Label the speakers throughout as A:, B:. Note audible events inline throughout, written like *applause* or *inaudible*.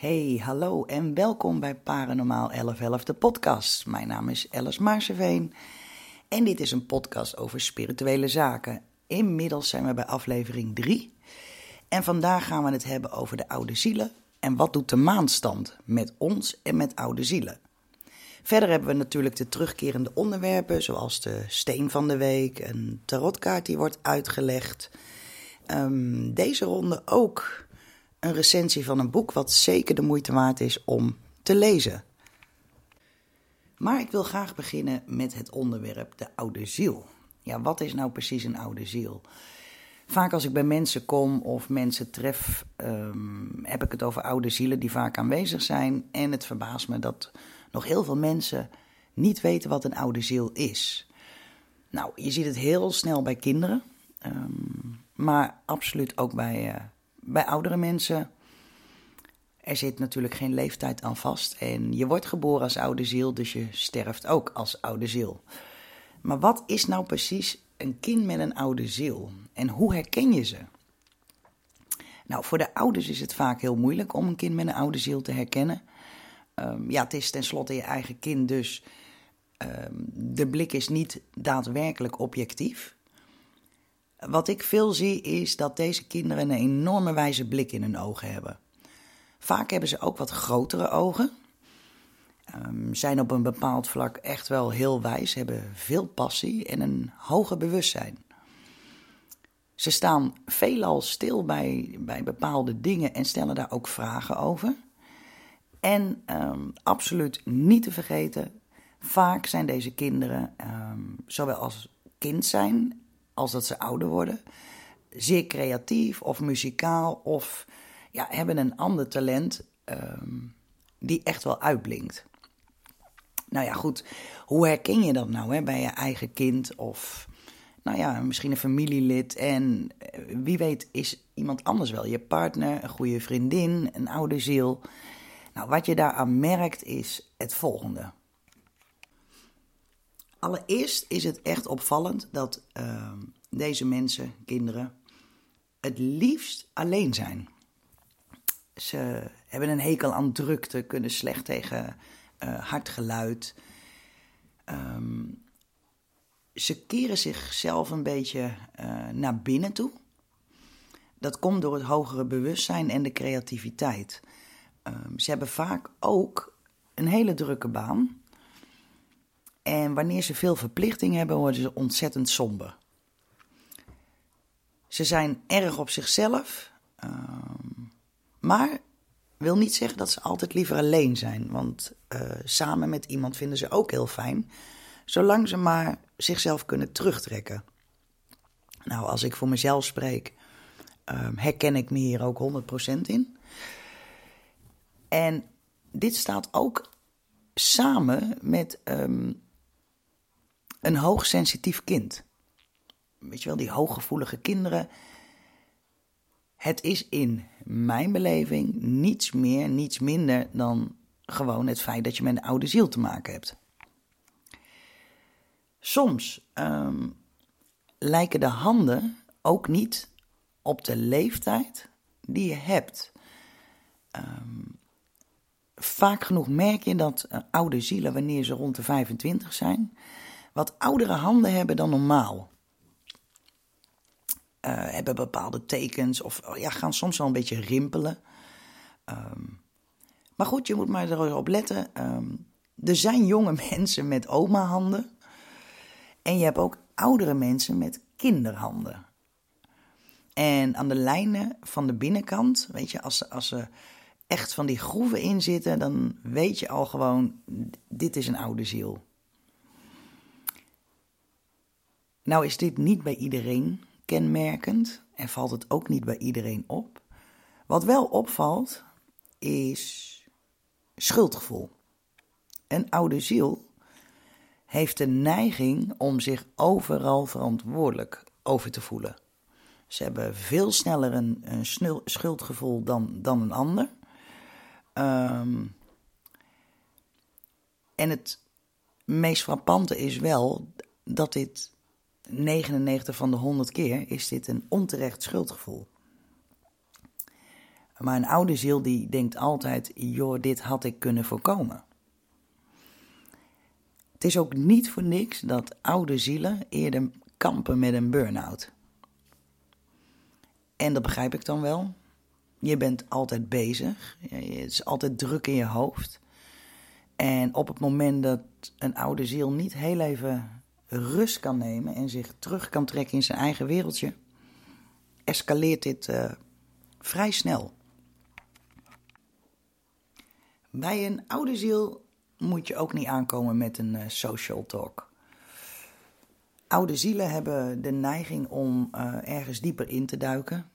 A: Hey, hallo en welkom bij Paranormaal 1111, de podcast. Mijn naam is Alice Maarseveen en dit is een podcast over spirituele zaken. Inmiddels zijn we bij aflevering 3 en vandaag gaan we het hebben over de oude zielen en wat doet de maanstand met ons en met oude zielen. Verder hebben we natuurlijk de terugkerende onderwerpen, zoals de steen van de week, een tarotkaart die wordt uitgelegd. Um, deze ronde ook een recensie van een boek wat zeker de moeite waard is om te lezen. Maar ik wil graag beginnen met het onderwerp de oude ziel. Ja, wat is nou precies een oude ziel? Vaak als ik bij mensen kom of mensen tref, um, heb ik het over oude zielen die vaak aanwezig zijn. En het verbaast me dat nog heel veel mensen niet weten wat een oude ziel is. Nou, je ziet het heel snel bij kinderen, um, maar absoluut ook bij, uh, bij oudere mensen. Er zit natuurlijk geen leeftijd aan vast en je wordt geboren als oude ziel, dus je sterft ook als oude ziel. Maar wat is nou precies een kind met een oude ziel en hoe herken je ze? Nou, voor de ouders is het vaak heel moeilijk om een kind met een oude ziel te herkennen. Um, ja, het is tenslotte je eigen kind, dus um, de blik is niet daadwerkelijk objectief. Wat ik veel zie is dat deze kinderen een enorme wijze blik in hun ogen hebben. Vaak hebben ze ook wat grotere ogen. Um, zijn op een bepaald vlak echt wel heel wijs, hebben veel passie en een hoger bewustzijn. Ze staan veelal stil bij, bij bepaalde dingen en stellen daar ook vragen over. En um, absoluut niet te vergeten, vaak zijn deze kinderen, um, zowel als kind zijn als dat ze ouder worden, zeer creatief of muzikaal of ja, hebben een ander talent um, die echt wel uitblinkt. Nou ja, goed, hoe herken je dat nou hè, bij je eigen kind of nou ja, misschien een familielid en eh, wie weet is iemand anders wel, je partner, een goede vriendin, een oude ziel. Nou, wat je daaraan merkt is het volgende. Allereerst is het echt opvallend dat uh, deze mensen, kinderen, het liefst alleen zijn. Ze hebben een hekel aan drukte, kunnen slecht tegen uh, hard geluid. Um, ze keren zichzelf een beetje uh, naar binnen toe. Dat komt door het hogere bewustzijn en de creativiteit. Um, ze hebben vaak ook een hele drukke baan. En wanneer ze veel verplichting hebben, worden ze ontzettend somber. Ze zijn erg op zichzelf, um, maar wil niet zeggen dat ze altijd liever alleen zijn. Want uh, samen met iemand vinden ze ook heel fijn, zolang ze maar zichzelf kunnen terugtrekken. Nou, als ik voor mezelf spreek, um, herken ik me hier ook 100% in. En dit staat ook samen met um, een hoogsensitief kind. Weet je wel, die hooggevoelige kinderen. Het is in mijn beleving niets meer, niets minder dan gewoon het feit dat je met een oude ziel te maken hebt. Soms um, lijken de handen ook niet op de leeftijd die je hebt. Um, vaak genoeg merk je dat uh, oude zielen, wanneer ze rond de 25 zijn, wat oudere handen hebben dan normaal. Uh, hebben bepaalde tekens of oh ja, gaan soms wel een beetje rimpelen. Um, maar goed, je moet maar erop letten. Um, er zijn jonge *laughs* mensen met oma-handen. En je hebt ook oudere mensen met kinderhanden. En aan de lijnen van de binnenkant, weet je, als ze, als ze echt van die groeven in zitten, dan weet je al gewoon, dit is een oude ziel. Nou is dit niet bij iedereen kenmerkend en valt het ook niet bij iedereen op. Wat wel opvalt is schuldgevoel. Een oude ziel heeft de neiging om zich overal verantwoordelijk over te voelen. Ze hebben veel sneller een, een schuldgevoel dan, dan een ander. Um, en het meest frappante is wel dat dit 99 van de 100 keer is dit een onterecht schuldgevoel. Maar een oude ziel die denkt altijd, joh, dit had ik kunnen voorkomen. Het is ook niet voor niks dat oude zielen eerder kampen met een burn-out. En dat begrijp ik dan wel. Je bent altijd bezig. Het is altijd druk in je hoofd. En op het moment dat een oude ziel niet heel even rust kan nemen en zich terug kan trekken in zijn eigen wereldje, escaleert dit uh, vrij snel. Bij een oude ziel moet je ook niet aankomen met een uh, social talk. Oude zielen hebben de neiging om uh, ergens dieper in te duiken.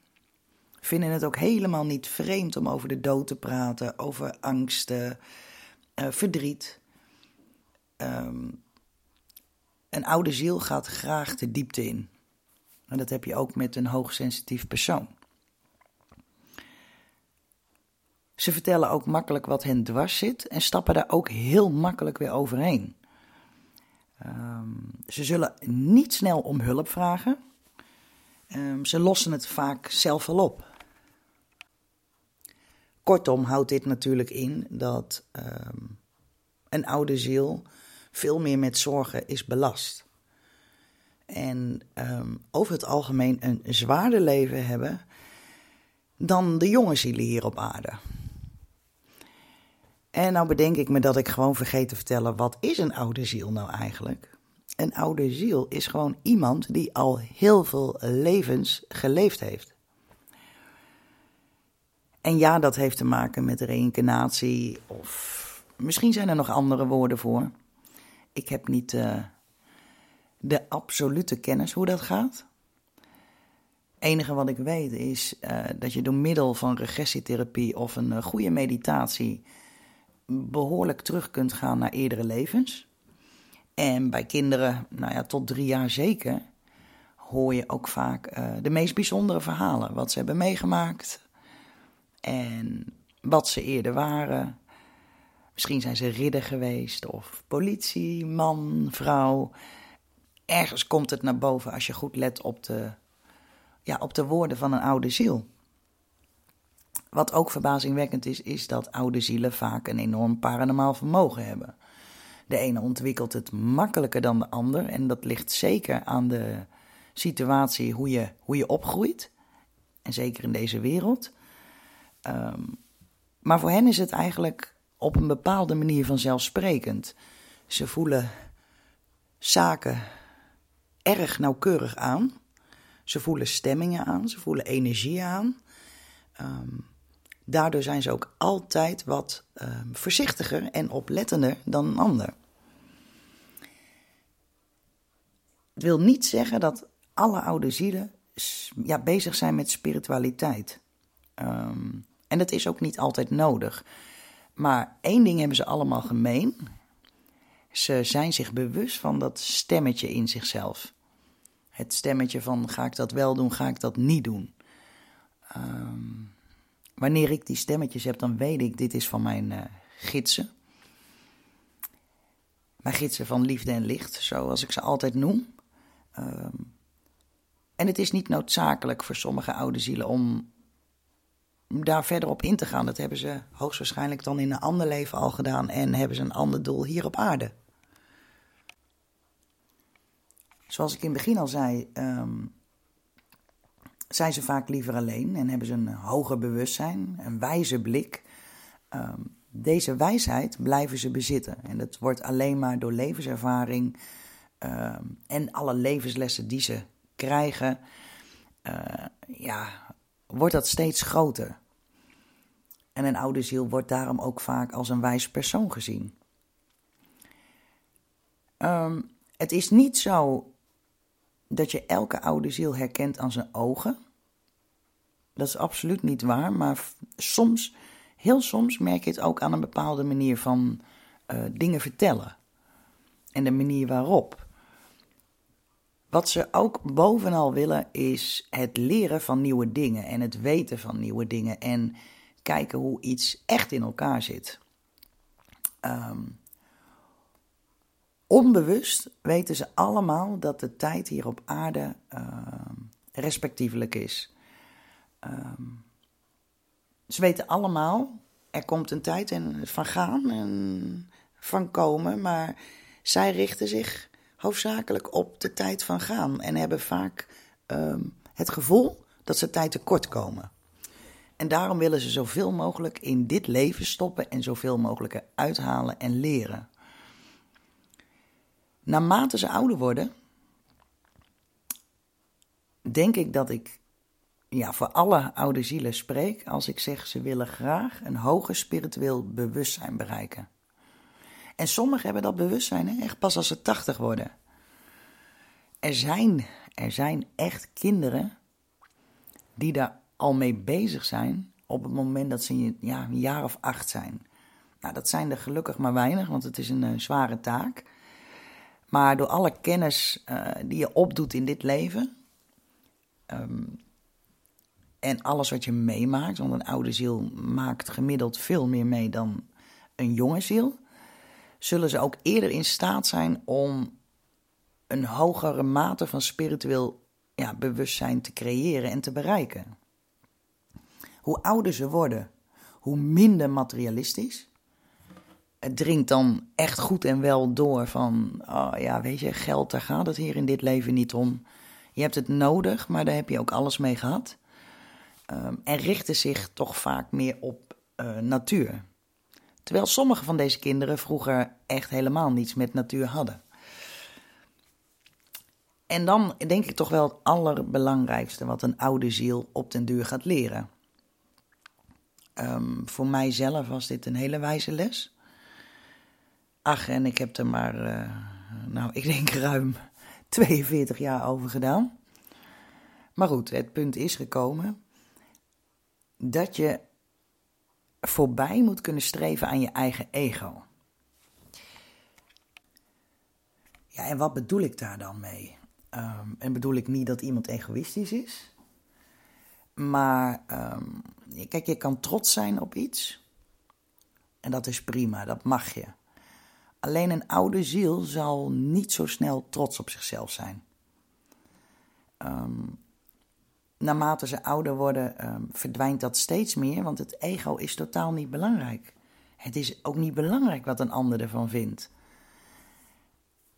A: Vinden het ook helemaal niet vreemd om over de dood te praten, over angsten, verdriet. Um, een oude ziel gaat graag de diepte in. En dat heb je ook met een hoogsensitief persoon. Ze vertellen ook makkelijk wat hen dwars zit en stappen daar ook heel makkelijk weer overheen. Um, ze zullen niet snel om hulp vragen. Um, ze lossen het vaak zelf wel op. Kortom houdt dit natuurlijk in dat um, een oude ziel veel meer met zorgen is belast. En over het algemeen een zwaarder leven hebben dan de jonge zielen hier op aarde. En nou bedenk ik me dat ik gewoon vergeet te vertellen, wat is een oude ziel nou eigenlijk? Een oude ziel is gewoon iemand die al heel veel levens geleefd heeft. En ja, dat heeft te maken met reïncarnatie of misschien zijn er nog andere woorden voor. Ik heb niet uh, de absolute kennis hoe dat gaat. Het enige wat ik weet is uh, dat je door middel van regressietherapie of een uh, goede meditatie behoorlijk terug kunt gaan naar eerdere levens. En bij kinderen, nou ja, tot drie jaar zeker, hoor je ook vaak de meest bijzondere verhalen. Wat ze hebben meegemaakt en wat ze eerder waren. Misschien zijn ze ridder geweest of politie, man, vrouw. Ergens komt het naar boven als je goed let op de, ja, op de woorden van een oude ziel. Wat ook verbazingwekkend is, is dat oude zielen vaak een enorm paranormaal vermogen hebben. De ene ontwikkelt het makkelijker dan de ander en dat ligt zeker aan de situatie hoe je, hoe je opgroeit. En zeker in deze wereld. Um, maar voor hen is het eigenlijk op een bepaalde manier vanzelfsprekend. Ze voelen zaken erg nauwkeurig aan. Ze voelen stemmingen aan, ze voelen energie aan. Um, Daardoor zijn ze ook altijd wat uh, voorzichtiger en oplettender dan een ander. Het wil niet zeggen dat alle oude zielen ja, bezig zijn met spiritualiteit. Um, en dat is ook niet altijd nodig. Maar één ding hebben ze allemaal gemeen. Ze zijn zich bewust van dat stemmetje in zichzelf. Het stemmetje van ga ik dat wel doen, ga ik dat niet doen. Um, Wanneer ik die stemmetjes heb, dan weet ik, dit is van mijn uh, gidsen. Mijn gidsen van liefde en licht, zoals ik ze altijd noem. Um, en het is niet noodzakelijk voor sommige oude zielen om daar verder op in te gaan. Dat hebben ze hoogstwaarschijnlijk dan in een ander leven al gedaan en hebben ze een ander doel hier op aarde. Zoals ik in het begin al zei, um, zijn ze vaak liever alleen en hebben ze een hoger bewustzijn, een wijze blik. Um, deze wijsheid blijven ze bezitten. En dat wordt alleen maar door levenservaring um, en alle levenslessen die ze krijgen, uh, ja, wordt dat steeds groter. En een oude ziel wordt daarom ook vaak als een wijs persoon gezien. Um, het is niet zo dat je elke oude ziel herkent aan zijn ogen. Dat is absoluut niet waar, maar soms, heel soms merk je het ook aan een bepaalde manier van uh, dingen vertellen. En de manier waarop. Wat ze ook bovenal willen is het leren van nieuwe dingen en het weten van nieuwe dingen en kijken hoe iets echt in elkaar zit. Um, Onbewust weten ze allemaal dat de tijd hier op aarde uh, respectievelijk is. Um, ze weten allemaal, er komt een tijd en van gaan en van komen, maar zij richten zich hoofdzakelijk op de tijd van gaan en hebben vaak ehm, het gevoel dat ze tijd tekort komen. En daarom willen ze zoveel mogelijk in dit leven stoppen en zoveel mogelijk uithalen en leren. Naarmate ze ouder worden, denk ik dat ik ja, voor alle oude zielen spreek als ik zeg ze willen graag een hoger spiritueel bewustzijn bereiken. En sommigen hebben dat bewustzijn hè, echt pas als ze tachtig worden. Er zijn, er zijn echt kinderen die daar al mee bezig zijn op het moment dat ze ja, een jaar of acht zijn. Nou, dat zijn er gelukkig maar weinig, want het is een, eh, zware taak. Maar door alle kennis uh, die je opdoet in dit leven, ehm, en alles wat je meemaakt, want een oude ziel maakt gemiddeld veel meer mee dan een jonge ziel, zullen ze ook eerder in staat zijn om een hogere mate van spiritueel ja, bewustzijn te creëren en te bereiken. Hoe ouder ze worden, hoe minder materialistisch. Het dringt dan echt goed en wel door van, oh ja, weet je, geld, daar gaat het hier in dit leven niet om. Je hebt het nodig, maar daar heb je ook alles mee gehad. Um, en richten zich toch vaak meer op uh, natuur. Terwijl sommige van deze kinderen vroeger echt helemaal niets met natuur hadden. En dan denk ik toch wel het allerbelangrijkste wat een oude ziel op den duur gaat leren. Um, voor mijzelf was dit een hele wijze les. Ach, en ik heb er maar, uh, nou, ik denk ruim 42 jaar over gedaan. Maar goed, het punt is gekomen dat je voorbij moet kunnen streven aan je eigen ego. Ja, en wat bedoel ik daar dan mee? Um, en bedoel ik niet dat iemand egoïstisch is. Maar um, kijk, je kan trots zijn op iets. En dat is prima, dat mag je. Alleen een oude ziel zal niet zo snel trots op zichzelf zijn. Um, naarmate ze ouder worden, um, verdwijnt dat steeds meer, want het ego is totaal niet belangrijk. Het is ook niet belangrijk wat een ander ervan vindt.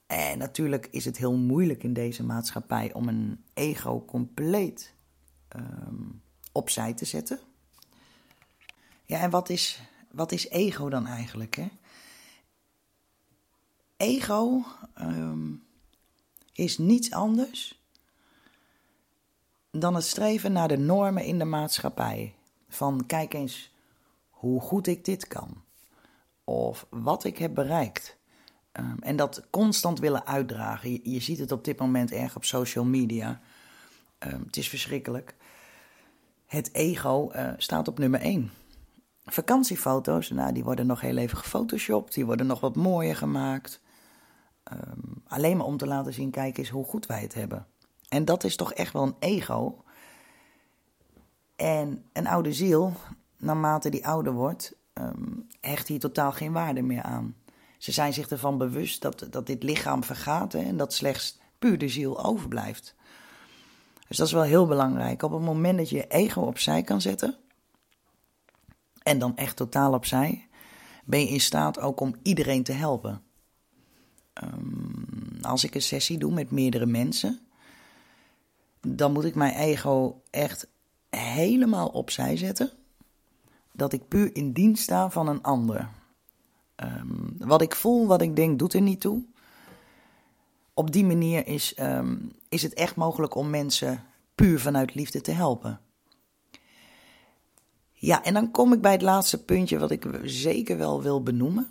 A: En natuurlijk is het heel moeilijk in deze maatschappij om een ego compleet um, opzij te zetten. Ja, en wat is, wat is ego dan eigenlijk? Hè? Ego um, is niets anders dan het streven naar de normen in de maatschappij. Van kijk eens hoe goed ik dit kan. Of wat ik heb bereikt. Um, en dat constant willen uitdragen. Je, je, ziet het op dit moment erg op social media. Um, het is verschrikkelijk. Het ego uh, staat op nummer 1. Vakantiefoto's, nou, die worden nog heel even gefotoshopt. Die worden nog wat mooier gemaakt. Um, alleen maar om te laten zien, kijk eens hoe goed wij het hebben. En dat is toch echt wel een ego. En een oude ziel, naarmate die ouder wordt, um, hecht hier totaal geen waarde meer aan. Ze zijn zich ervan bewust dat, dat dit lichaam vergaat hè, en dat slechts puur de ziel overblijft. Dus dat is wel heel belangrijk. Op het moment dat je je ego opzij kan zetten, en dan echt totaal opzij, ben je in staat ook om iedereen te helpen. Um, als ik een sessie doe met meerdere mensen, dan moet ik mijn ego echt helemaal opzij zetten. Dat ik puur in dienst sta van een ander. Um, wat ik voel, wat ik denk, doet er niet toe. Op die manier is, um, is het echt mogelijk om mensen puur vanuit liefde te helpen. Ja, en dan kom ik bij het laatste puntje wat ik zeker wel wil benoemen.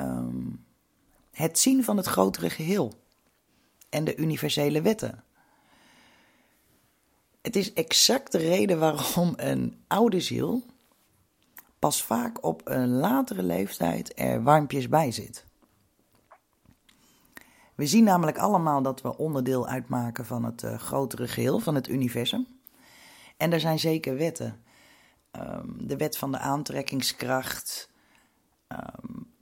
A: Um, het zien van het grotere geheel en de universele wetten. Het is exact de reden waarom een oude ziel pas vaak op een latere leeftijd er warmpjes bij zit. We zien namelijk allemaal dat we onderdeel uitmaken van het uh, grotere geheel, van het universum. En er zijn zeker wetten. Um, de wet van de aantrekkingskracht. Um,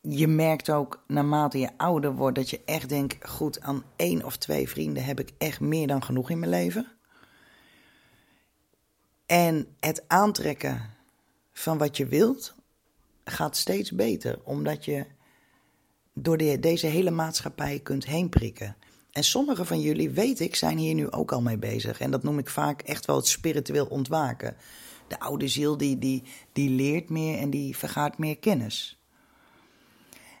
A: je merkt ook naarmate je ouder wordt dat je echt denkt: goed, aan één of twee vrienden heb ik echt meer dan genoeg in mijn leven. En het aantrekken van wat je wilt gaat steeds beter, omdat je door de, deze hele maatschappij kunt heen prikken. En sommige van jullie, weet ik, zijn hier nu ook al mee bezig. En dat noem ik vaak echt wel het spiritueel ontwaken. De oude ziel die, die, die leert meer en die vergaat meer kennis.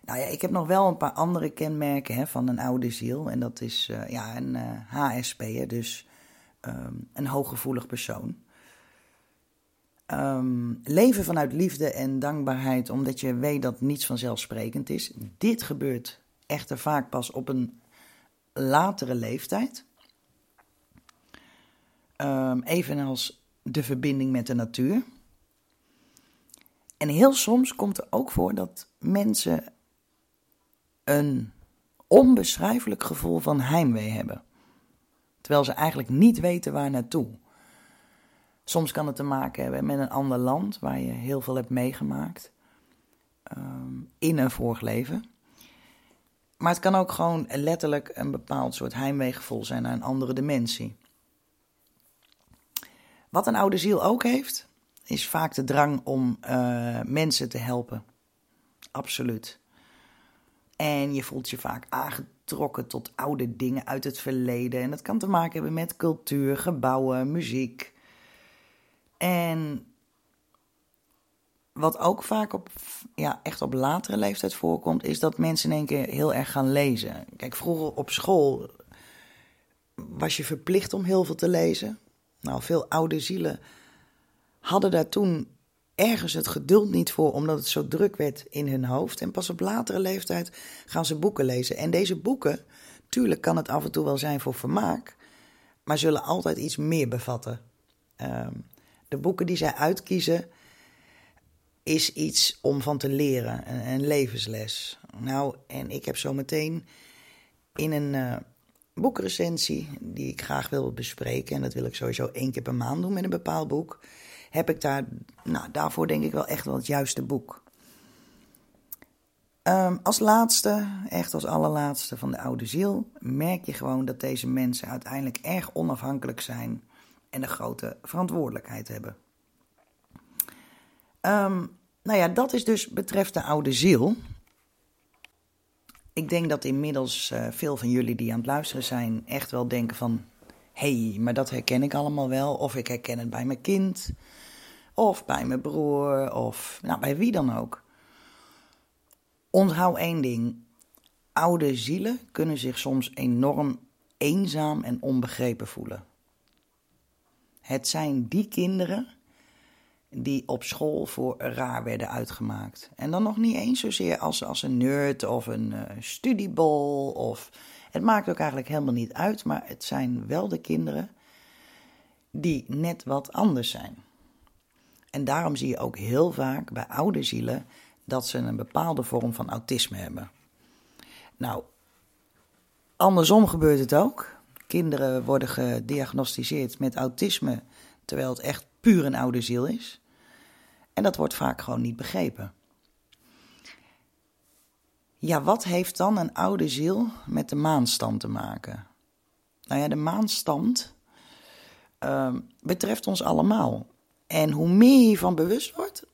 A: Nou ja, ik heb nog wel een paar andere kenmerken hè, van een oude ziel. En dat is uh, ja, een uh, eh, HSP'er, dus um, een hooggevoelig persoon. Um, leven vanuit liefde en dankbaarheid, omdat je weet dat niets vanzelfsprekend is. Dit gebeurt echter vaak pas op een latere leeftijd. Um, evenals de verbinding met de natuur. En heel soms komt er ook voor dat mensen een onbeschrijfelijk gevoel van heimwee hebben. Terwijl ze eigenlijk niet weten waar naartoe. Soms kan het te maken hebben met een ander land waar je heel veel hebt meegemaakt. Um, in een vorig leven. Maar het kan ook gewoon letterlijk een bepaald soort heimweegevoel zijn naar een andere dimensie. Wat een oude ziel ook heeft, is vaak de drang om uh, mensen te helpen. Absoluut. En je voelt je vaak aangetrokken tot oude dingen uit het verleden. En dat kan te maken hebben met cultuur, gebouwen, muziek. En wat ook vaak op, ja, echt op latere leeftijd voorkomt, is dat mensen in één keer heel erg gaan lezen. Kijk, vroeger op school was je verplicht om heel veel te lezen. Nou, veel oude zielen hadden daar toen ergens het geduld niet voor, omdat het zo druk werd in hun hoofd. En pas op latere leeftijd gaan ze boeken lezen. En deze boeken, tuurlijk kan het af en toe wel zijn voor vermaak, maar zullen altijd iets meer bevatten. Um, de boeken die zij uitkiezen, is iets om van te leren, een, een levensles. Nou, en ik heb zo meteen in een uh, boekrecensie, die ik graag wil bespreken, en dat wil ik sowieso één keer per maand doen met een bepaald boek, heb ik daar, nou, daarvoor denk ik wel echt wel het juiste boek. Um, als laatste, echt als allerlaatste van de oude ziel, merk je gewoon dat deze mensen uiteindelijk erg onafhankelijk zijn en een grote verantwoordelijkheid hebben. Um, nou ja, dat is dus betreft de oude ziel. Ik denk dat inmiddels uh, veel van jullie die aan het luisteren zijn echt wel denken van... hé, hey, maar dat herken ik allemaal wel. Of ik herken het bij mijn kind. Of bij mijn broer. Of nou, bij wie dan ook. Onthoud één ding. Oude zielen kunnen zich soms enorm eenzaam en onbegrepen voelen. Het zijn die kinderen die op school voor raar werden uitgemaakt. En dan nog niet eens zozeer als, als een nerd of een uh, studiebol. Of, het maakt ook eigenlijk helemaal niet uit, maar het zijn wel de kinderen die net wat anders zijn. En daarom zie je ook heel vaak bij oude zielen dat ze een bepaalde vorm van autisme hebben. Nou, andersom gebeurt het ook. Kinderen worden gediagnosticeerd met autisme, terwijl het echt puur een oude ziel is. En dat wordt vaak gewoon niet begrepen. Ja, wat heeft dan een oude ziel met de maanstand te maken? Nou ja, de maanstand uh, betreft ons allemaal. En hoe meer je hiervan bewust wordt,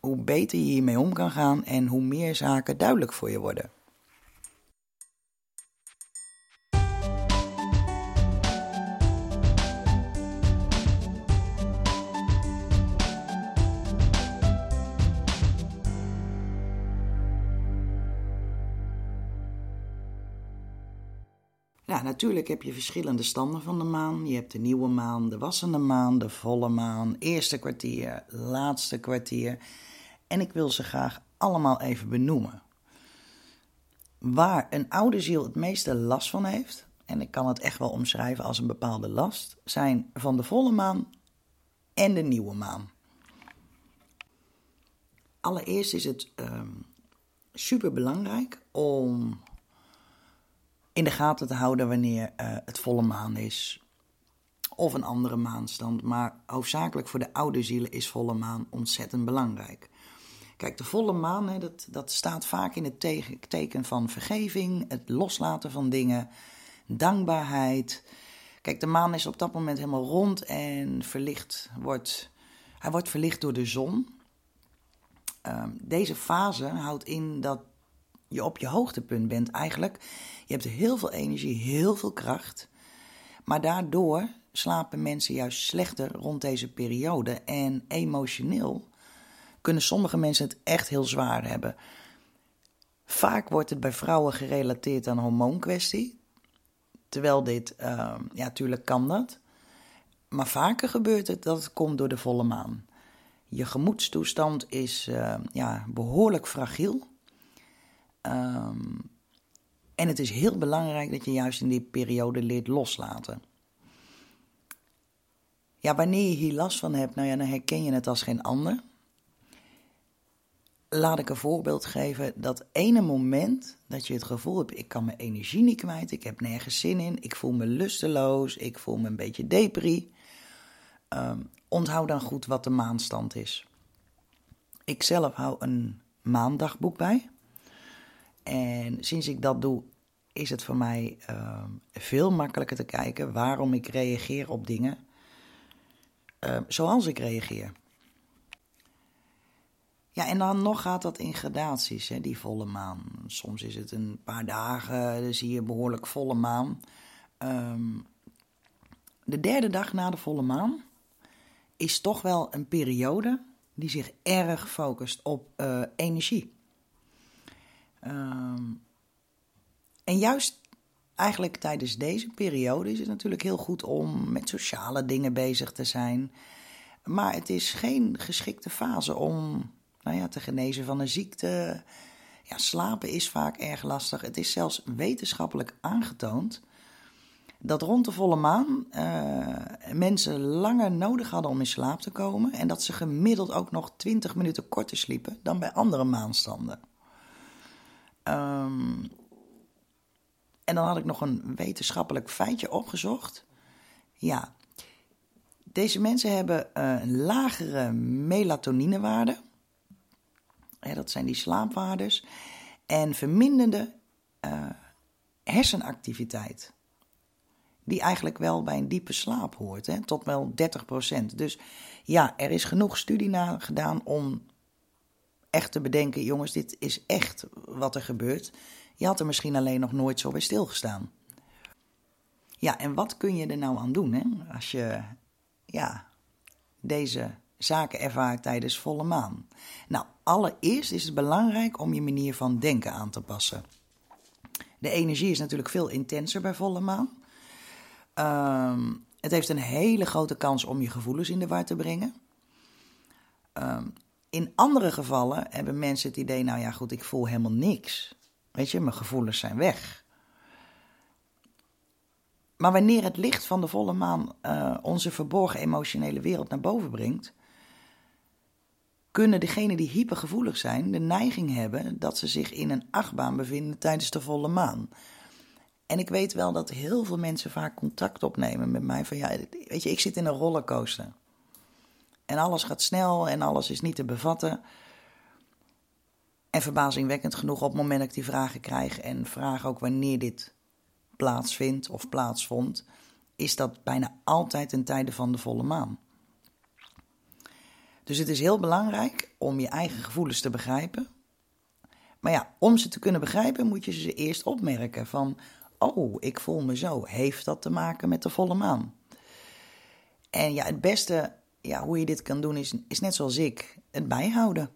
A: hoe beter je hiermee om kan gaan en hoe meer zaken duidelijk voor je worden. Ja, natuurlijk heb je verschillende standen van de maan. Je hebt de nieuwe maan, de wassende maan, de volle maan, eerste kwartier, laatste kwartier. En ik wil ze graag allemaal even benoemen. Waar een oude ziel het meeste last van heeft, en ik kan het echt wel omschrijven als een bepaalde last, zijn van de volle maan en de nieuwe maan. Allereerst is het um, ehm, super belangrijk om in de gaten te houden wanneer uh, het volle maan is. Of een andere maanstand. Maar hoofdzakelijk voor de oude zielen is volle maan ontzettend belangrijk. Kijk, de volle maan, hè, dat, dat staat vaak in het teken van vergeving, het loslaten van dingen, dankbaarheid, Kijk, de maan is op dat moment helemaal rond en verlicht wordt, hij wordt verlicht door de zon. Ehm, deze fase houdt in dat je op je hoogtepunt bent eigenlijk. Je hebt heel veel energie, heel veel kracht. Maar daardoor slapen mensen juist slechter rond deze periode. En emotioneel kunnen sommige mensen het echt heel zwaar hebben. Vaak wordt het bij vrouwen gerelateerd aan hormoonkwestie. Terwijl dit, uh, ja, natuurlijk kan dat. Maar vaker gebeurt het dat het komt door de volle maan. Je gemoedstoestand is uh, ja, behoorlijk fragiel. Um, en het is heel belangrijk dat je juist in die periode leert loslaten. Ja, wanneer je hier last van hebt, nou ja, dan herken je het als geen ander. Laat ik een voorbeeld geven. Dat ene moment dat je het gevoel hebt, ik kan mijn energie niet kwijt, ik heb nergens zin in, ik voel me lusteloos, ik voel me een beetje depri. Um, onthoud dan goed wat de maanstand is. Ik zelf hou een maandagboek bij. En sinds ik dat doe, is het voor mij uh, veel makkelijker te kijken waarom ik reageer op dingen uh, zoals ik reageer. Ja, en dan nog gaat dat in gradaties, hè, die volle maan. Soms is het een paar dagen, dan zie je behoorlijk volle maan. Um, de derde dag na de volle maan is toch wel een periode die zich erg focust op uh, energie. Um, en juist eigenlijk tijdens deze periode is het natuurlijk heel goed om met sociale dingen bezig te zijn. Maar het is geen geschikte fase om nou ja, te genezen van een ziekte. Ja, slapen is vaak erg lastig. Het is zelfs wetenschappelijk aangetoond dat rond de volle maan uh, mensen langer nodig hadden om in slaap te komen. En dat ze gemiddeld ook nog 20 minuten korter sliepen dan bij andere maanstanden. Um, en dan had ik nog een wetenschappelijk feitje opgezocht. Ja, deze mensen hebben uh, een lagere melatoninewaarde. Dat zijn die slaapwaardes. En verminderde uh, hersenactiviteit. Die eigenlijk wel bij een diepe slaap hoort, hè, tot wel 30%. Dus ja, er is genoeg studie naar gedaan om echt te bedenken: jongens, dit is echt wat er gebeurt. Je had er misschien alleen nog nooit zo bij stilgestaan. Ja, en wat kun je er nou aan doen hè? als je ja, deze zaken ervaart tijdens volle maan? Nou, allereerst is het belangrijk om je manier van denken aan te passen. De energie is natuurlijk veel intenser bij volle maan. Um, het heeft een hele grote kans om je gevoelens in de war te brengen. Um, in andere gevallen hebben mensen het idee, nou ja goed, ik voel helemaal niks. Weet je, mijn gevoelens zijn weg. Maar wanneer het licht van de volle maan uh, onze verborgen emotionele wereld naar boven brengt, kunnen degenen die hypergevoelig zijn de neiging hebben dat ze zich in een achtbaan bevinden tijdens de volle maan. En ik weet wel dat heel veel mensen vaak contact opnemen met mij van ja, weet je, ik zit in een rollercoaster. En alles gaat snel en alles is niet te bevatten. En verbazingwekkend genoeg op het moment dat ik die vragen krijg en vraag ook wanneer dit plaatsvindt of plaatsvond, is dat bijna altijd in tijden van de volle maan. Dus het is heel belangrijk om je eigen gevoelens te begrijpen. Maar ja, om ze te kunnen begrijpen moet je ze eerst opmerken van, oh, ik voel me zo. Heeft dat te maken met de volle maan? En ja, het beste ja, hoe je dit kan doen is, is net zoals ik, het bijhouden.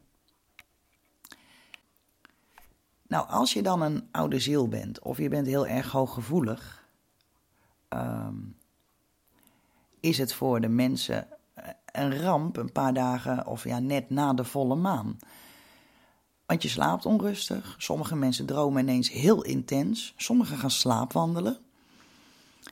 A: Nou, als je dan een oude ziel bent of je bent heel erg hooggevoelig, um, is het voor de mensen een ramp een paar dagen of ja, net na de volle maan. Want je slaapt onrustig, sommige mensen dromen ineens heel intens, sommigen gaan slaapwandelen.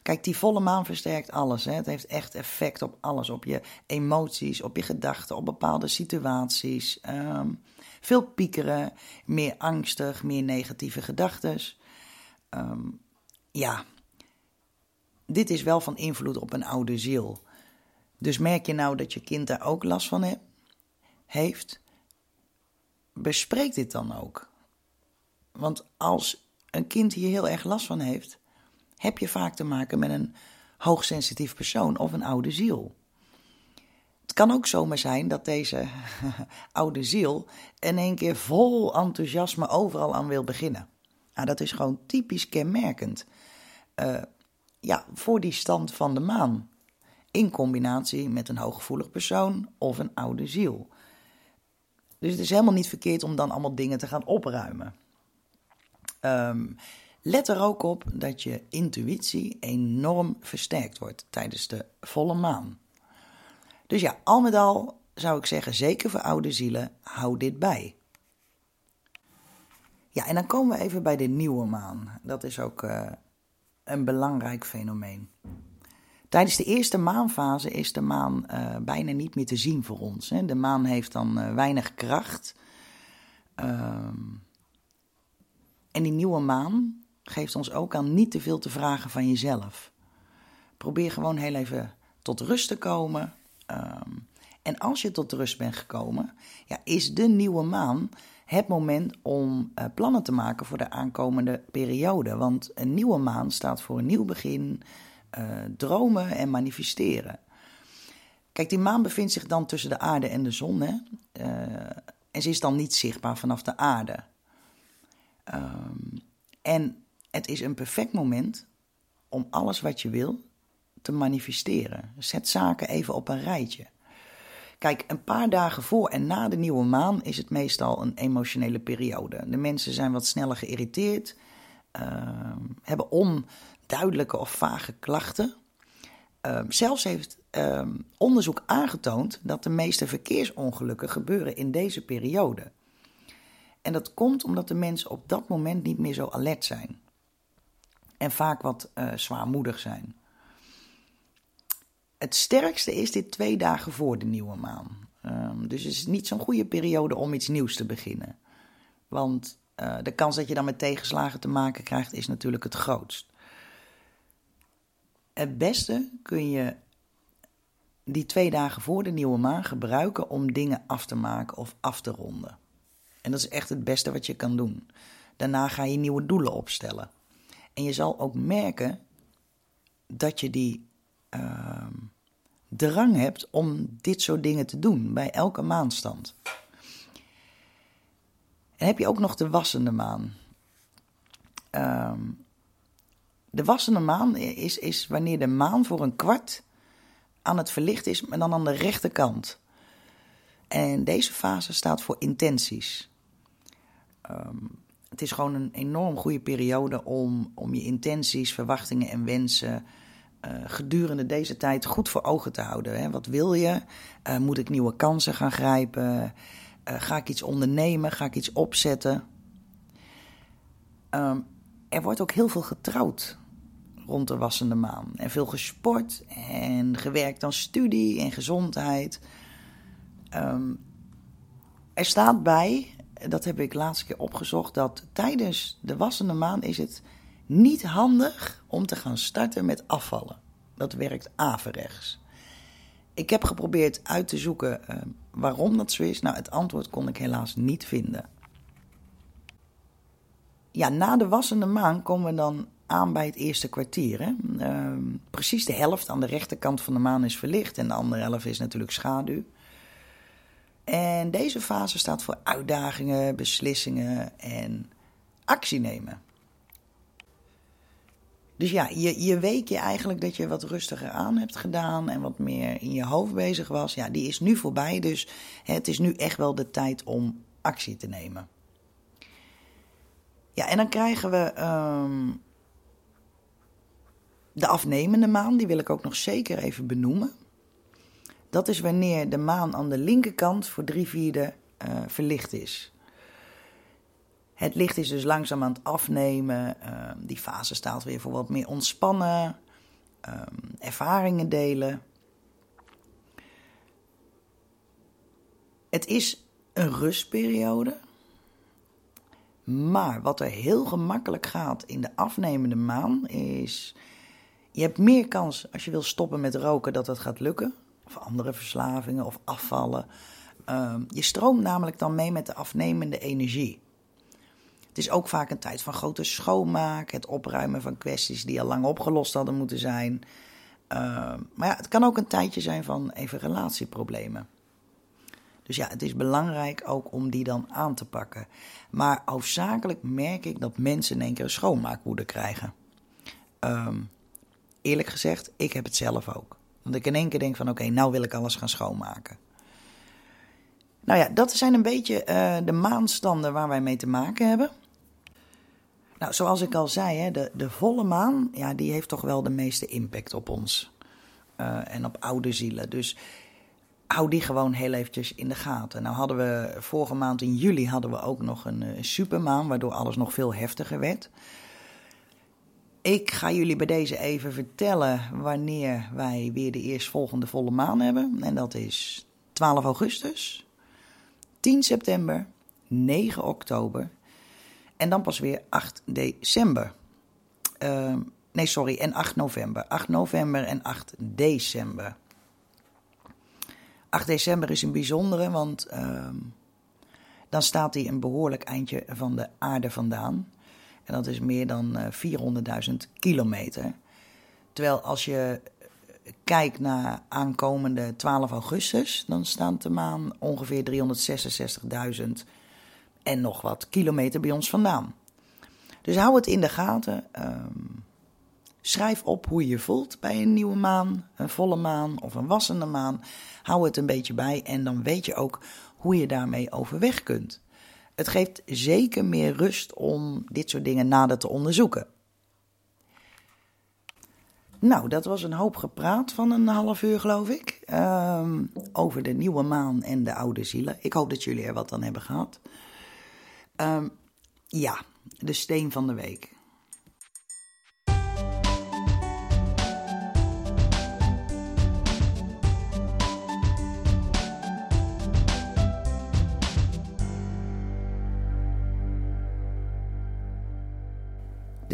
A: Kijk, die volle maan versterkt alles. Hè? Het heeft echt effect op alles. Op je emoties, op je gedachten, op bepaalde situaties. Um, veel piekeren, meer angstig, meer negatieve gedachten. Um, ja, dit is wel van invloed op een oude ziel. Dus merk je nou dat je kind daar ook last van he heeft? Bespreek dit dan ook. Want als een kind hier heel erg last van heeft, heb je vaak te maken met een hoogsensitief persoon of een oude ziel. Het kan ook zomaar zijn dat deze *laughs* oude ziel in één keer vol enthousiasme overal aan wil beginnen. Nou, dat is gewoon typisch kenmerkend uh, ja, voor die stand van de maan. In combinatie met een hooggevoelig persoon of een oude ziel. Dus het is helemaal niet verkeerd om dan allemaal dingen te gaan opruimen. Um, let er ook op dat je intuïtie enorm versterkt wordt tijdens de volle maan. Dus ja, al met al zou ik zeggen, zeker voor oude zielen, hou dit bij. Ja, en dan komen we even bij de nieuwe maan. Dat is ook uh, een belangrijk fenomeen. Tijdens de eerste maanfase is de maan uh, bijna niet meer te zien voor ons. Hè. De maan heeft dan uh, weinig kracht. Ehm, en die nieuwe maan geeft ons ook aan niet te veel te vragen van jezelf. Probeer gewoon heel even tot rust te komen. Um, en als je tot rust bent gekomen, ja, is de nieuwe maan het moment om uh, plannen te maken voor de aankomende periode. Want een nieuwe maan staat voor een nieuw begin, uh, dromen en manifesteren. Kijk, die maan bevindt zich dan tussen de aarde en de zon. Hè? Uh, en ze is dan niet zichtbaar vanaf de aarde. Um, en het is een perfect moment om alles wat je wil te manifesteren. Zet zaken even op een rijtje. Kijk, een paar dagen voor en na de nieuwe maan is het meestal een emotionele periode. De mensen zijn wat sneller geïrriteerd, uh, hebben onduidelijke of vage klachten. Uh, zelfs heeft uh, onderzoek aangetoond dat de meeste verkeersongelukken gebeuren in deze periode. En dat komt omdat de mensen op dat moment niet meer zo alert zijn. En vaak wat uh, zwaarmoedig zijn. Het sterkste is dit twee dagen voor de nieuwe maan. Um, dus het is niet zo'n goede periode om iets nieuws te beginnen. Want uh, de kans dat je dan met tegenslagen te maken krijgt is natuurlijk het grootst. Het beste kun je die twee dagen voor de nieuwe maan gebruiken om dingen af te maken of af te ronden. En dat is echt het beste wat je kan doen. Daarna ga je nieuwe doelen opstellen. En je zal ook merken dat je die uh, drang hebt om dit soort dingen te doen bij elke maanstand. En heb je ook nog de wassende maan. Uh, de wassende maan is, is wanneer de maan voor een kwart aan het verlicht is, maar dan aan de rechterkant. En deze fase staat voor intenties. Um, het is gewoon een enorm goede periode om, om je intenties, verwachtingen en wensen uh, gedurende deze tijd goed voor ogen te houden. Hè. Wat wil je? Uh, moet ik nieuwe kansen gaan grijpen? Uh, ga ik iets ondernemen? Ga ik iets opzetten? Um, er wordt ook heel veel getrouwd rond de wassende maan. En veel gesport en gewerkt aan studie en gezondheid. Um, er staat bij dat heb ik laatst keer opgezocht, dat tijdens de wassende maan is het niet handig om te gaan starten met afvallen. Dat werkt averechts. Ik heb geprobeerd uit te zoeken uh, waarom dat zo is. Nou, het antwoord kon ik helaas niet vinden. Ja, na de wassende maan komen we dan aan bij het eerste kwartier. Uh, precies de helft aan de rechterkant van de maan is verlicht en de andere helft is natuurlijk schaduw. En deze fase staat voor uitdagingen, beslissingen en actie nemen. Dus ja, je, je eigenlijk dat je wat rustiger aan hebt gedaan en wat meer in je hoofd bezig was. Ja, die is nu voorbij, dus het is nu echt wel de tijd om actie te nemen. Ja, en dan krijgen we um, de afnemende maan, die wil ik ook nog zeker even benoemen. Dat is wanneer de maan aan de linkerkant voor drie vierde uh, verlicht is. Het licht is dus langzaam aan het afnemen. Uh, die fase staat weer voor wat meer ontspannen, uh, ervaringen delen. Het is een rustperiode. Maar wat er heel gemakkelijk gaat in de afnemende maan is. Je hebt meer kans als je wil stoppen met roken dat dat gaat lukken of andere verslavingen of afvallen. Uh, je stroomt namelijk dan mee met de afnemende energie. Het is ook vaak een tijd van grote schoonmaak, het opruimen van kwesties die al lang opgelost hadden moeten zijn. Ehm, maar ja, het kan ook een tijdje zijn van even relatieproblemen. Dus ja, het is belangrijk ook om die dan aan te pakken. Maar hoofdzakelijk merk ik dat mensen in één keer een schoonmaakwoede krijgen. Ehm, eerlijk gezegd, ik heb het zelf ook. Want ik in één keer denk van oké, nou wil ik alles gaan schoonmaken. Nou ja, dat zijn een beetje uh, de maanstanden waar wij mee te maken hebben. Nou, zoals ik al zei, hè, de, de volle maan, ja, die heeft toch wel de meeste impact op ons. Uh, en op oude zielen. Dus hou die gewoon heel eventjes in de gaten. Nou hadden we vorige maand in juli hadden we ook nog een uh, supermaan, waardoor alles nog veel heftiger werd. Ik ga jullie bij deze even vertellen wanneer wij weer de eerstvolgende volle maan hebben. En dat is 12 augustus, 10 september, 9 oktober en dan pas weer 8 december. Uh, nee, sorry, en 8 november. 8 november en 8 december. 8 december is een bijzondere, want uh, dan staat hij een behoorlijk eindje van de aarde vandaan. En dat is meer dan uh, 400.000 kilometer. Terwijl als je kijkt naar aankomende 12 augustus, dan staat de maan ongeveer 366.000 en nog wat kilometer bij ons vandaan. Dus hou het in de gaten. Um, schrijf op hoe je je voelt bij een nieuwe maan, een volle maan of een wassende maan. Hou het een beetje bij en dan weet je ook hoe je daarmee overweg kunt. Het geeft zeker meer rust om dit soort dingen nader te onderzoeken. Nou, dat was een hoop gepraat van een half uur, geloof ik. Um, over de nieuwe maan en de oude zielen. Ik hoop dat jullie er wat aan hebben gehad. Um, ja, de steen van de week.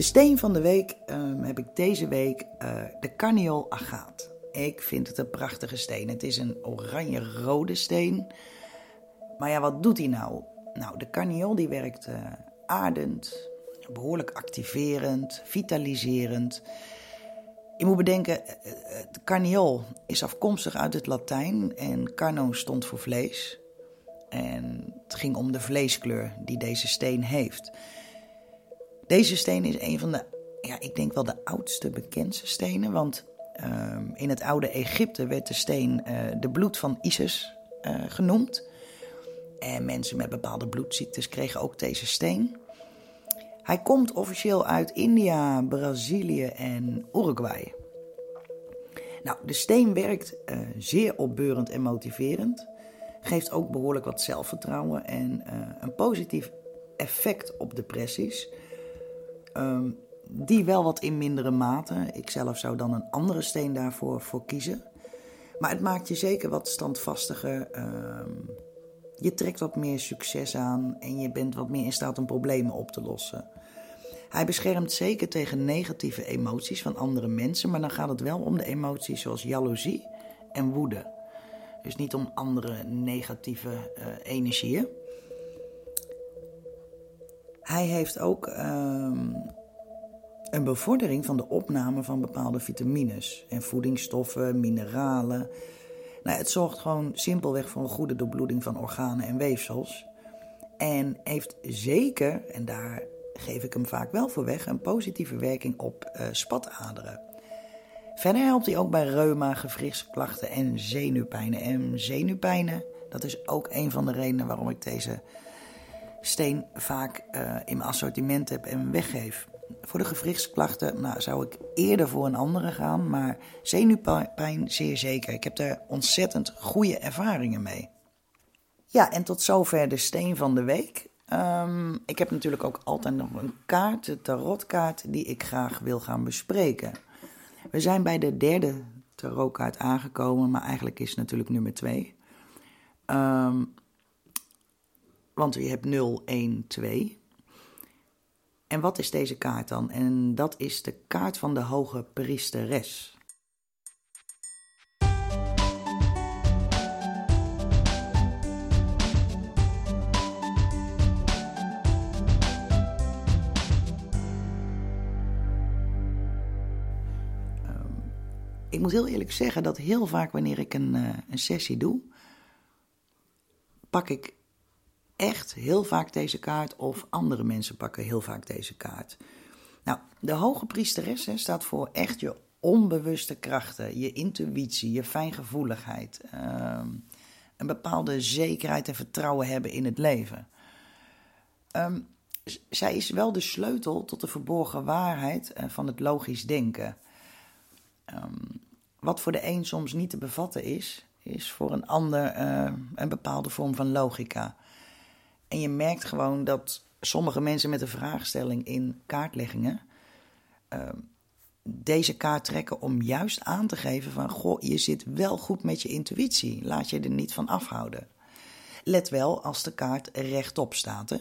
A: De steen van de week um, heb ik deze week uh, de Carniol agaat. Ik vind het een prachtige steen. Het is een oranje-rode steen. Maar ja, wat doet hij nou? Nou, de carniol die werkt uh, aardend, behoorlijk activerend, vitaliserend. Je moet bedenken, het eh, eh, carniol is afkomstig uit het Latijn en carno stond voor vlees. En het ging om de vleeskleur die deze steen heeft. Deze steen is een van de, ja, ik denk wel de oudste bekendste stenen, want uh, in het oude Egypte werd de steen uh, de bloed van Isis uh, genoemd. En mensen met bepaalde bloedziektes kregen ook deze steen. Hij komt officieel uit India, Brazilië en Uruguay. Nou, de steen werkt uh, zeer opbeurend en motiverend. Geeft ook behoorlijk wat zelfvertrouwen en een positief effect op depressies. Um, die wel wat in mindere mate. Ik zelf zou dan een andere steen daarvoor voor kiezen. Maar het maakt je zeker wat standvastiger. Uh, je trekt wat meer succes aan en je bent wat meer in staat om problemen op te lossen. Hij beschermt zeker tegen negatieve emoties van andere mensen, maar dan gaat het wel om de emoties zoals jaloezie en woede. Dus niet om andere negatieve uh, energieën. Hij heeft ook uh, een bevordering van de opname van bepaalde vitamines en voedingsstoffen, mineralen. Nou, het zorgt gewoon simpelweg voor een goede doorbloeding van organen en weefsels. En heeft zeker, en daar geef ik hem vaak wel voor weg, een positieve werking op uh, spataderen. Verder helpt hij ook bij reuma, gewrichtsklachten en zenuwpijnen. En zenuwpijnen, dat is ook een van de redenen waarom ik deze steen vaak uh, in mijn assortiment heb en weggeef. Voor de gewrichtsklachten nou, zou ik eerder voor een andere gaan, maar zenuwpijn zeer zeker. Ik heb daar ontzettend goede ervaringen mee. Ja, en tot zover de steen van de week. Um, ik heb natuurlijk ook altijd nog een kaart, de tarotkaart, die ik graag wil gaan bespreken. We zijn bij de derde tarotkaart aangekomen, maar eigenlijk is het natuurlijk nummer twee. Um, want je hebt 0, 1, 2. En wat is deze kaart dan? En dat is de kaart van de hoge priesteres. ik moet heel eerlijk zeggen dat heel vaak wanneer ik een, uh, een sessie doe, pak ik echt heel vaak deze kaart of andere mensen pakken heel vaak deze kaart. Nou, de hoge priesteres hè, staat voor echt je onbewuste krachten, je intuïtie, je fijngevoeligheid, uh, een bepaalde zekerheid en vertrouwen hebben in het leven. Um, zij is wel de sleutel tot de verborgen waarheid uh, van het logisch denken. Um, wat voor de een soms niet te bevatten is, is voor een ander uh, een bepaalde vorm van logica. En je merkt gewoon dat sommige mensen met een vraagstelling in kaartleggingen uh, deze kaart trekken om juist aan te geven van goh, je zit wel goed met je intuïtie. Laat je er niet van afhouden. Let wel als de kaart rechtop staat. Hè?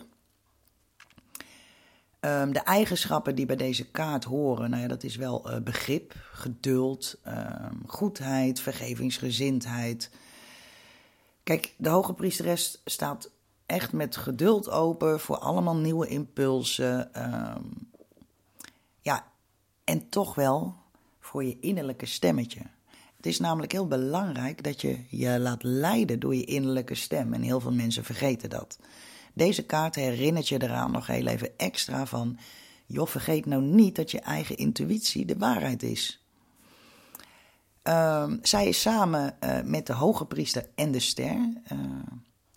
A: Um, de eigenschappen die bij deze kaart horen, nou ja, dat is wel uh, begrip, geduld, um, goedheid, vergevingsgezindheid. Kijk, de hoge priesteres staat echt met geduld open voor allemaal nieuwe impulsen. Um, ja, en toch wel voor je innerlijke stemmetje. Het is namelijk heel belangrijk dat je je laat leiden door je innerlijke stem. En heel veel mensen vergeten dat. Deze kaart herinnert je eraan nog heel even extra van. Joh, vergeet nou niet dat je eigen intuïtie de waarheid is. Uh, zij is samen uh, met de hoge priester en de ster uh,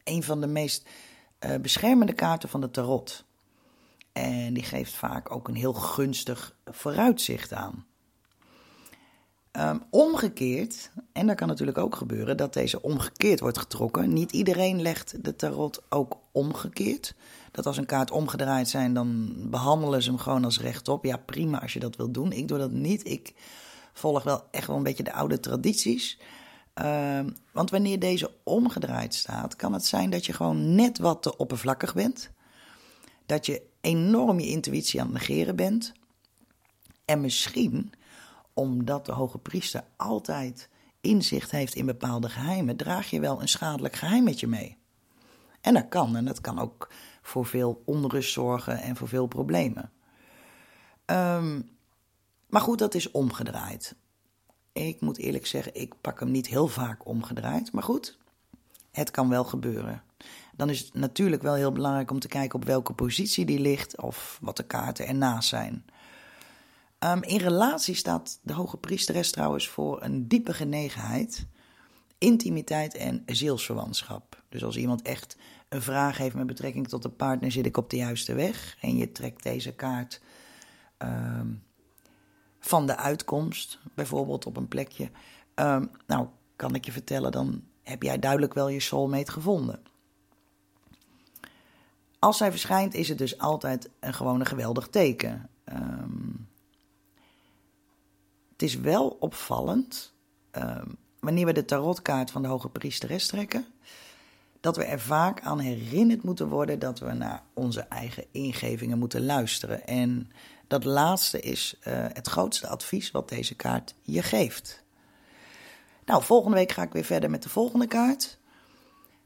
A: een van de meest uh, beschermende kaarten van de tarot. En die geeft vaak ook een heel gunstig vooruitzicht aan. Um, omgekeerd, en dat kan natuurlijk ook gebeuren dat deze omgekeerd wordt getrokken. Niet iedereen legt de tarot ook omgekeerd. Dat als een kaart omgedraaid zijn, dan behandelen ze hem gewoon als rechtop. Ja, prima als je dat wilt doen. Ik doe dat niet. Ik volg wel echt wel een beetje de oude tradities. Uh, want wanneer deze omgedraaid staat, kan het zijn dat je gewoon net wat te oppervlakkig bent. Dat je enorm je intuïtie aan het negeren bent. En misschien omdat de hoge priester altijd inzicht heeft in bepaalde geheimen, draag je wel een schadelijk geheim met je mee. En dat kan, en dat kan ook voor veel onrust zorgen en voor veel problemen. Um, maar goed, dat is omgedraaid. Ik moet eerlijk zeggen, ik pak hem niet heel vaak omgedraaid. Maar goed, het kan wel gebeuren. Dan is het natuurlijk wel heel belangrijk om te kijken op welke positie die ligt of wat de kaarten ernaast zijn. Um, in relatie staat de hoge priesteres trouwens voor een diepe genegenheid, intimiteit en zielsverwantschap. Dus als iemand echt een vraag heeft met betrekking tot de partner, zit ik op de juiste weg. En je trekt deze kaart um, van de uitkomst, bijvoorbeeld op een plekje. Um, nou, kan ik je vertellen, dan heb jij duidelijk wel je soulmate gevonden. Als zij verschijnt, is het dus altijd een gewoon een geweldig teken. Um, het is wel opvallend, uh, wanneer we de tarotkaart van de hoge priesteres trekken, dat we er vaak aan herinnerd moeten worden dat we naar onze eigen ingevingen moeten luisteren. En dat laatste is uh, het grootste advies wat deze kaart je geeft. Nou, volgende week ga ik weer verder met de volgende kaart.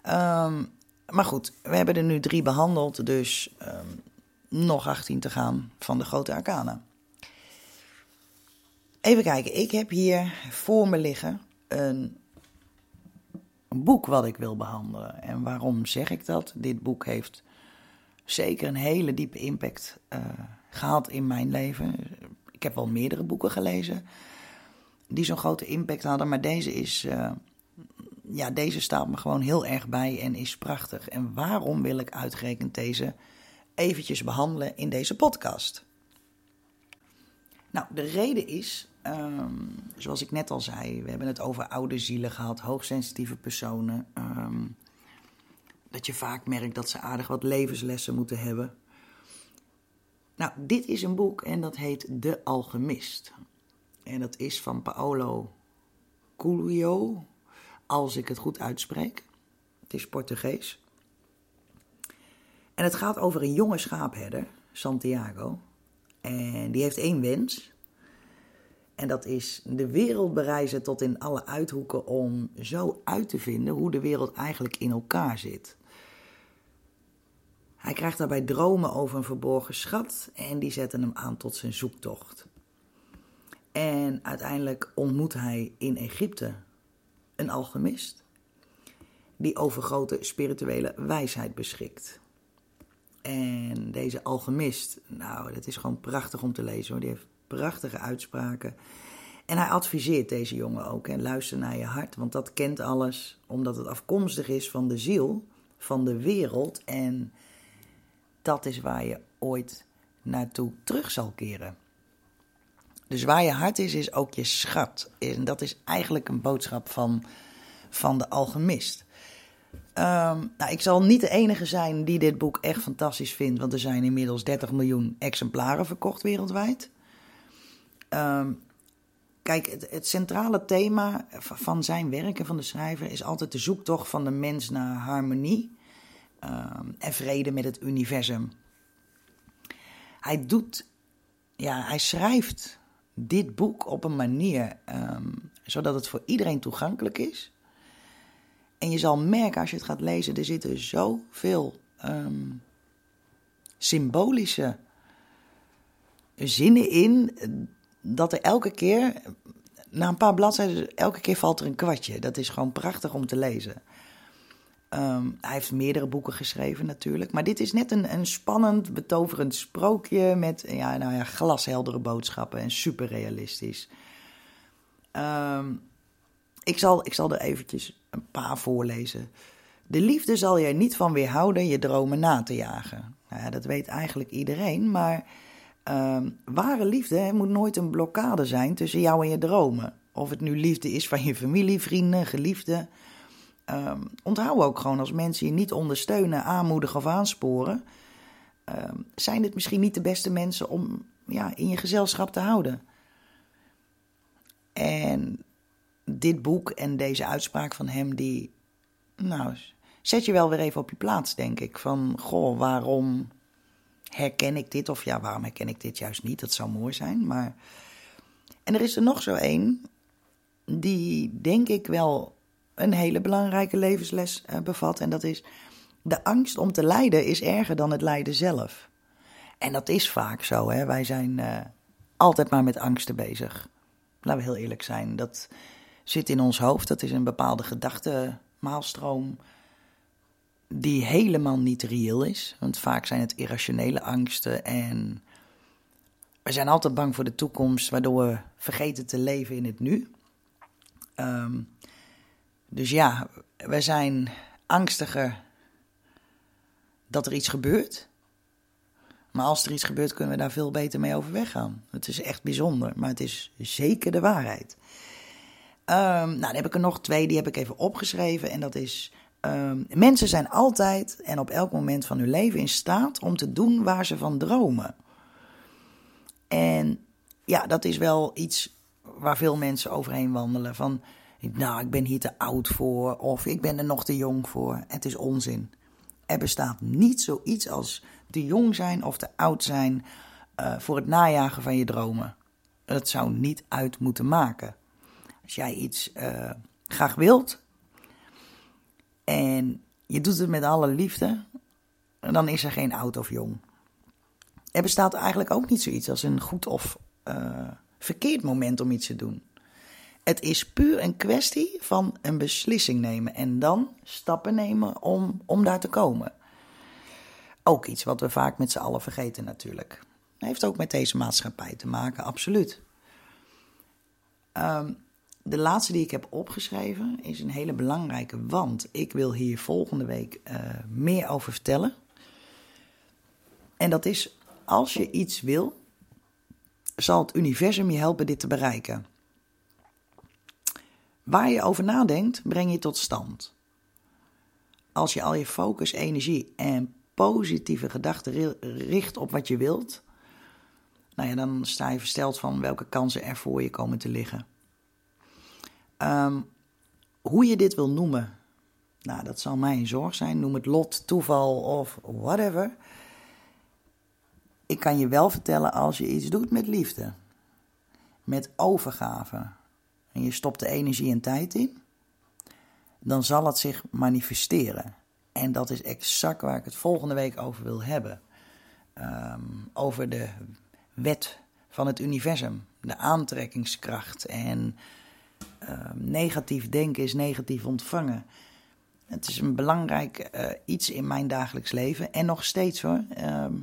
A: Um, maar goed, we hebben er nu drie behandeld, dus um, nog 18 te gaan van de grote arcana. Even kijken, ik heb hier voor me liggen een, een boek wat ik wil behandelen. En waarom zeg ik dat? Dit boek heeft zeker een hele diepe impact uh, gehad in mijn leven. Ik heb wel meerdere boeken gelezen die zo'n grote impact hadden, maar deze is. Uh, ja, deze staat me gewoon heel erg bij en is prachtig. En waarom wil ik uitgerekend deze eventjes behandelen in deze podcast? Nou, de reden is Um, zoals ik net al zei, we hebben het over oude zielen gehad, hoogsensitieve personen. Um, dat je vaak merkt dat ze aardig wat levenslessen moeten hebben. Nou, dit is een boek en dat heet De Alchemist. En dat is van Paolo Coelho, als ik het goed uitspreek. Het is Portugees. En het gaat over een jonge schaapherder, Santiago. En die heeft één wens. En dat is de wereld bereizen tot in alle uithoeken om zo uit te vinden hoe de wereld eigenlijk in elkaar zit. Hij krijgt daarbij dromen over een verborgen schat en die zetten hem aan tot zijn zoektocht. En uiteindelijk ontmoet hij in Egypte een alchemist die over grote spirituele wijsheid beschikt. En deze alchemist, nou, dat is gewoon prachtig om te lezen hoor. Die heeft prachtige uitspraken. En hij adviseert deze jongen ook. En luister naar je hart, want dat kent alles. Omdat het afkomstig is van de ziel, van de wereld. En dat is waar je ooit naartoe terug zal keren. Dus waar je hart is, is ook je schat. En dat is eigenlijk een boodschap van, van de alchemist. Um, nou, ik zal niet de enige zijn die dit boek echt fantastisch vindt, want er zijn inmiddels 30 miljoen exemplaren verkocht wereldwijd. Um, kijk, het, centrale thema van zijn werken van de schrijver is altijd de zoektocht van de mens naar harmonie um, en vrede met het universum. Hij doet, ja, hij schrijft dit boek op een manier zodat het voor iedereen toegankelijk is. En je zal merken als je het gaat lezen, er zitten zoveel um, symbolische zinnen in, dat er elke keer, na een paar bladzijden, elke keer valt er een kwartje. Dat is gewoon prachtig om te lezen. Um, hij heeft meerdere boeken geschreven natuurlijk, maar dit is net een, een spannend, betoverend sprookje met ja, nou ja, glasheldere boodschappen en super realistisch. Um, ik, zal, ik zal er eventjes een paar voorlezen. De liefde zal je niet van weerhouden je dromen na te jagen. Nou ja, dat weet eigenlijk iedereen, maar uh, ware liefde moet nooit een blokkade zijn tussen jou en je dromen. Of het nu liefde is van je familie, vrienden, geliefden. Um, onthoud ook gewoon als mensen je niet ondersteunen, aanmoedigen of aansporen, um, zijn het misschien niet de beste mensen om ja, in je gezelschap te houden. En dit boek en deze uitspraak van hem, die, nou, zet je wel weer even op je plaats, denk ik. Van, goh, waarom herken ik dit? Of ja, waarom herken ik dit juist niet? Dat zou mooi zijn, maar... En er is er nog zo één, die denk ik wel een hele belangrijke levensles uh, bevat. En dat is, de angst om te lijden is erger dan het lijden zelf. En dat is vaak zo, hè. Wij zijn uh, altijd maar met angsten bezig. Laten we heel eerlijk zijn. Dat, zit in ons hoofd. Dat is een bepaalde gedachtenmaalstroom die helemaal niet reëel is. Want vaak zijn het irrationele angsten en we zijn altijd bang voor de toekomst, waardoor we vergeten te leven in het nu. Um, dus ja, we zijn angstiger dat er iets gebeurt. Maar als er iets gebeurt, kunnen we daar veel beter mee overweg gaan. Het is echt bijzonder, maar het is zeker de waarheid. Um, nou, dan heb ik er nog twee, die heb ik even opgeschreven. En dat is: um, mensen zijn altijd en op elk moment van hun leven in staat om te doen waar ze van dromen. En ja, dat is wel iets waar veel mensen overheen wandelen. Van, nou, ik ben hier te oud voor, of ik ben er nog te jong voor. Het is onzin. Er bestaat niet zoiets als te jong zijn of te oud zijn uh, voor het najagen van je dromen. Dat zou niet uit moeten maken. Als jij iets uh, graag wilt en je doet het met alle liefde, dan is er geen oud of jong. Er bestaat eigenlijk ook niet zoiets als een goed of uh, verkeerd moment om iets te doen. Het is puur een kwestie van een beslissing nemen en dan stappen nemen om, om daar te komen. Ook iets wat we vaak met z'n allen vergeten natuurlijk. Heeft ook met deze maatschappij te maken, absoluut. Um, de laatste die ik heb opgeschreven is een hele belangrijke, want ik wil hier volgende week uh, meer over vertellen. En dat is, als je iets wil, zal het universum je helpen dit te bereiken. Waar je over nadenkt, breng je tot stand. Als je al je focus, energie en positieve gedachten richt op wat je wilt, nou ja, dan sta je versteld van welke kansen er voor je komen te liggen. Um, hoe je dit wil noemen, nou, dat zal mij een zorg zijn. Noem het lot, toeval of whatever. Ik kan je wel vertellen als je iets doet met liefde, met overgave, en je stopt de energie en tijd in, dan zal het zich manifesteren. En dat is exact waar ik het volgende week over wil hebben. Um, over de wet van het universum. de aantrekkingskracht. En ehm, negatief denken is negatief ontvangen. Het is een belangrijk eh, iets in mijn dagelijks leven. En nog steeds hoor. Ehm,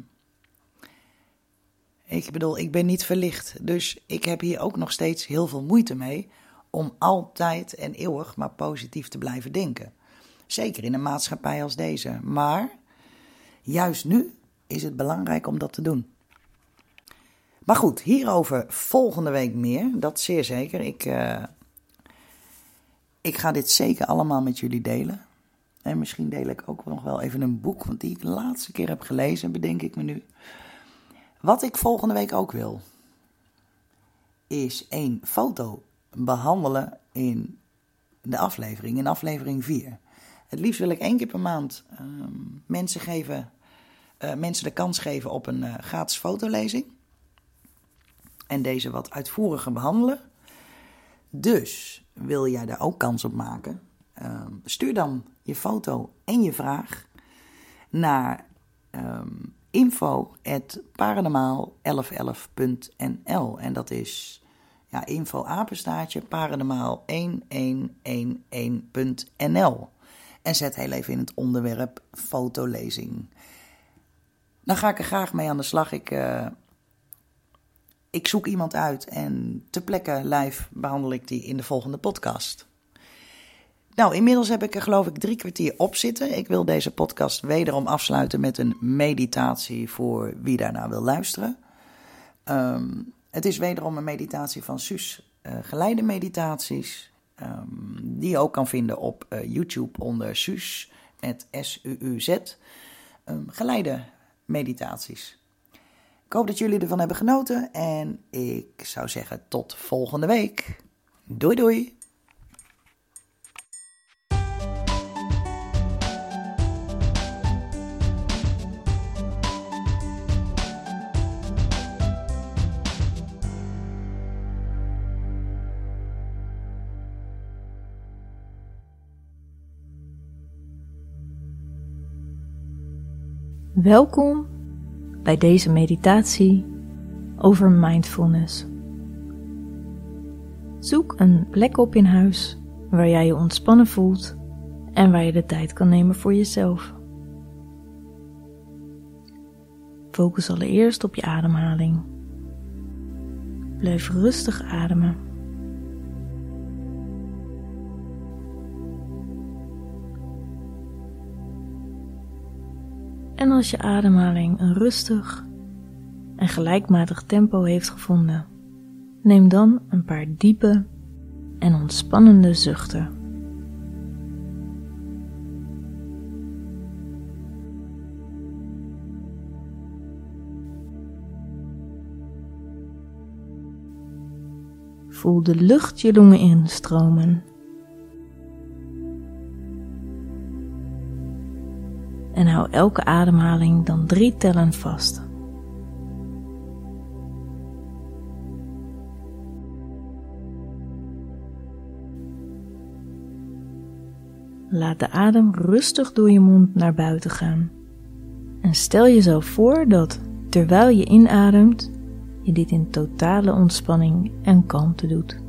A: ik bedoel, ik ben niet verlicht. Dus ik heb hier ook nog steeds heel veel moeite mee. Om altijd en eeuwig maar positief te blijven denken. Zeker in een maatschappij als deze. Maar juist nu is het belangrijk om dat te doen. Maar goed, hierover volgende week meer. Dat zeer zeker. Ik, uh, ik ga dit zeker allemaal met jullie delen. En misschien deel ik ook nog wel even een boek, want die ik de laatste keer heb gelezen, bedenk ik me nu. Wat ik volgende week ook wil, is één foto behandelen in de aflevering, in aflevering 4. Het liefst wil ik één keer per maand uh, mensen, geven, uh, mensen de kans geven op een uh, gratis fotolezing. En deze wat uitvoeriger behandelen. Dus wil jij daar ook kans op maken? Ehm, stuur dan je foto en je vraag naar um, info.paranormaal1111.nl En dat is ja, info apenstaartje paranormaal 1111.nl En zet heel even in het onderwerp fotolezing. Dan ga ik er graag mee aan de slag. Ik, uh, ik zoek iemand uit en ter plekke live behandel ik die in de volgende podcast. Nou, inmiddels heb ik er geloof ik drie kwartier op zitten. Ik wil deze podcast wederom afsluiten met een meditatie voor wie daarna wil luisteren. Um, het is wederom een meditatie van Suus uh, Geleide Meditaties. Um, die je ook kan vinden op uh, YouTube onder Suus met S-U-U-Z. Um, geleide meditaties. Ik hoop dat jullie ervan hebben genoten en ik zou zeggen tot volgende week. Doei doei!
B: Welkom bij deze meditatie over mindfulness. Zoek een plek op in huis waar jij je ontspannen voelt en waar je de tijd kan nemen voor jezelf. Focus allereerst op je ademhaling. Blijf rustig ademen. Als je ademhaling een rustig en gelijkmatig tempo heeft gevonden, neem dan een paar diepe en ontspannende zuchten. Voel de lucht je longen instromen hou elke ademhaling dan drie tellen vast. Laat de adem rustig door je mond naar buiten gaan. En stel jezelf voor dat terwijl je inademt, je dit in totale ontspanning en kalmte doet.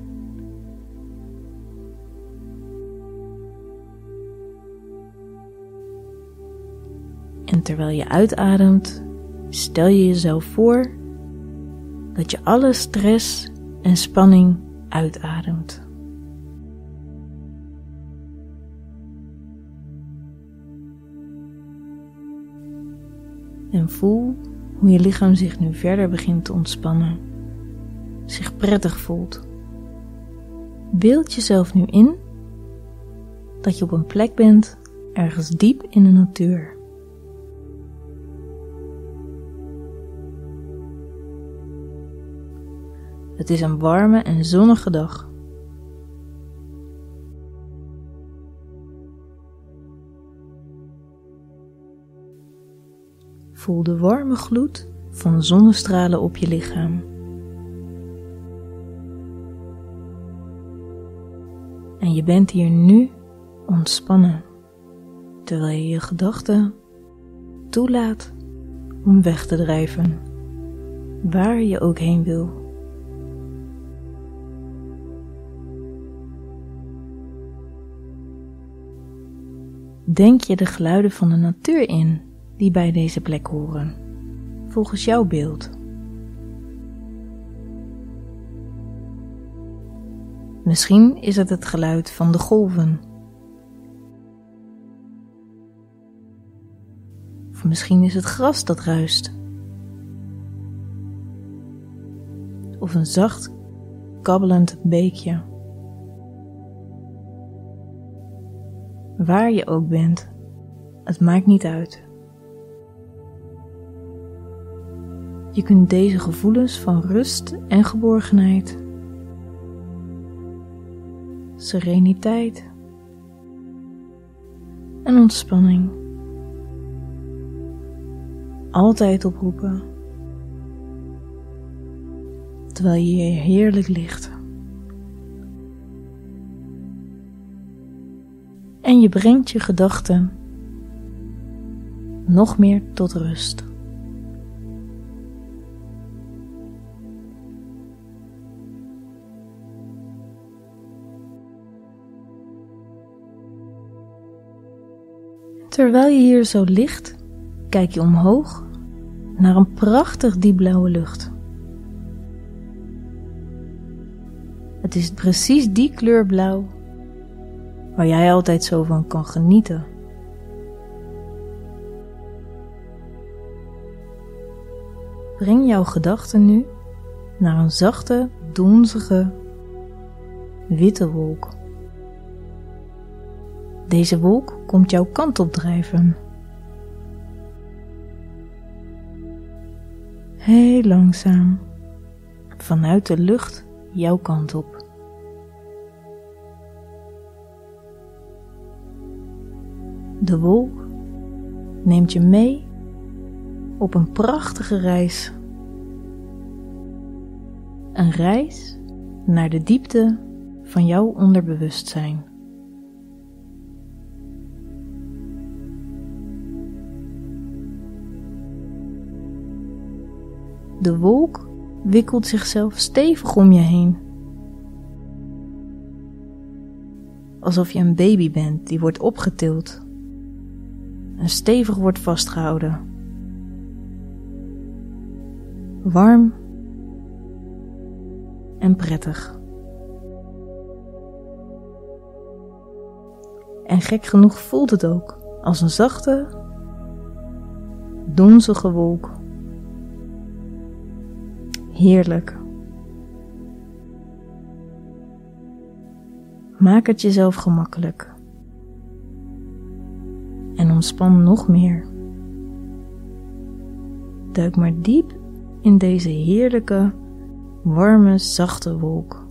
B: Terwijl je uitademt, stel je jezelf voor dat je alle stress en spanning uitademt. En voel hoe je lichaam zich nu verder begint te ontspannen, zich prettig voelt. Beeld jezelf nu in dat je op een plek bent ergens diep in de natuur. Het is een warme en zonnige dag. Voel de warme gloed van zonnestralen op je lichaam. En je bent hier nu ontspannen, terwijl je je gedachten toelaat om weg te drijven, waar je ook heen wil. Denk je de geluiden van de natuur in die bij deze plek horen, volgens jouw beeld. Misschien is het het geluid van de golven. Of misschien is het gras dat ruist. Of een zacht kabbelend beekje. Waar je ook bent, het maakt niet uit. Je kunt deze gevoelens van rust en geborgenheid, sereniteit en ontspanning altijd oproepen terwijl je heerlijk ligt. En je brengt je gedachten nog meer tot rust. Terwijl je hier zo ligt, kijk je omhoog naar een prachtig diepblauwe lucht. Het is precies die kleur blauw waar jij altijd zo van kan genieten. Breng jouw gedachten nu naar een zachte, donzige, witte wolk. Deze wolk komt jouw kant op drijven. Heel langzaam vanuit de lucht jouw kant op. De wolk neemt je mee op een prachtige reis. Een reis naar de diepte van jouw onderbewustzijn. De wolk wikkelt zichzelf stevig om je heen. Alsof je een baby bent die wordt opgetild en stevig wordt vastgehouden. Warm en prettig. En gek genoeg voelt het ook als een zachte, donzige wolk Heerlijk. Maak het jezelf gemakkelijk. Ontspan nog meer. Duik maar diep in deze heerlijke, warme, zachte wolk.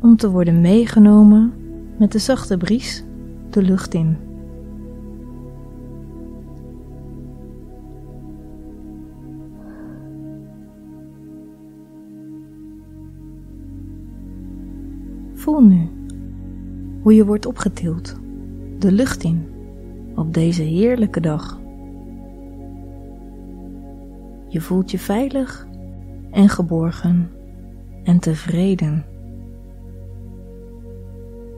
B: Om te worden meegenomen met de zachte bries de lucht in. Hoe je wordt opgetild de lucht in op deze heerlijke dag. Je voelt je veilig en geborgen en tevreden.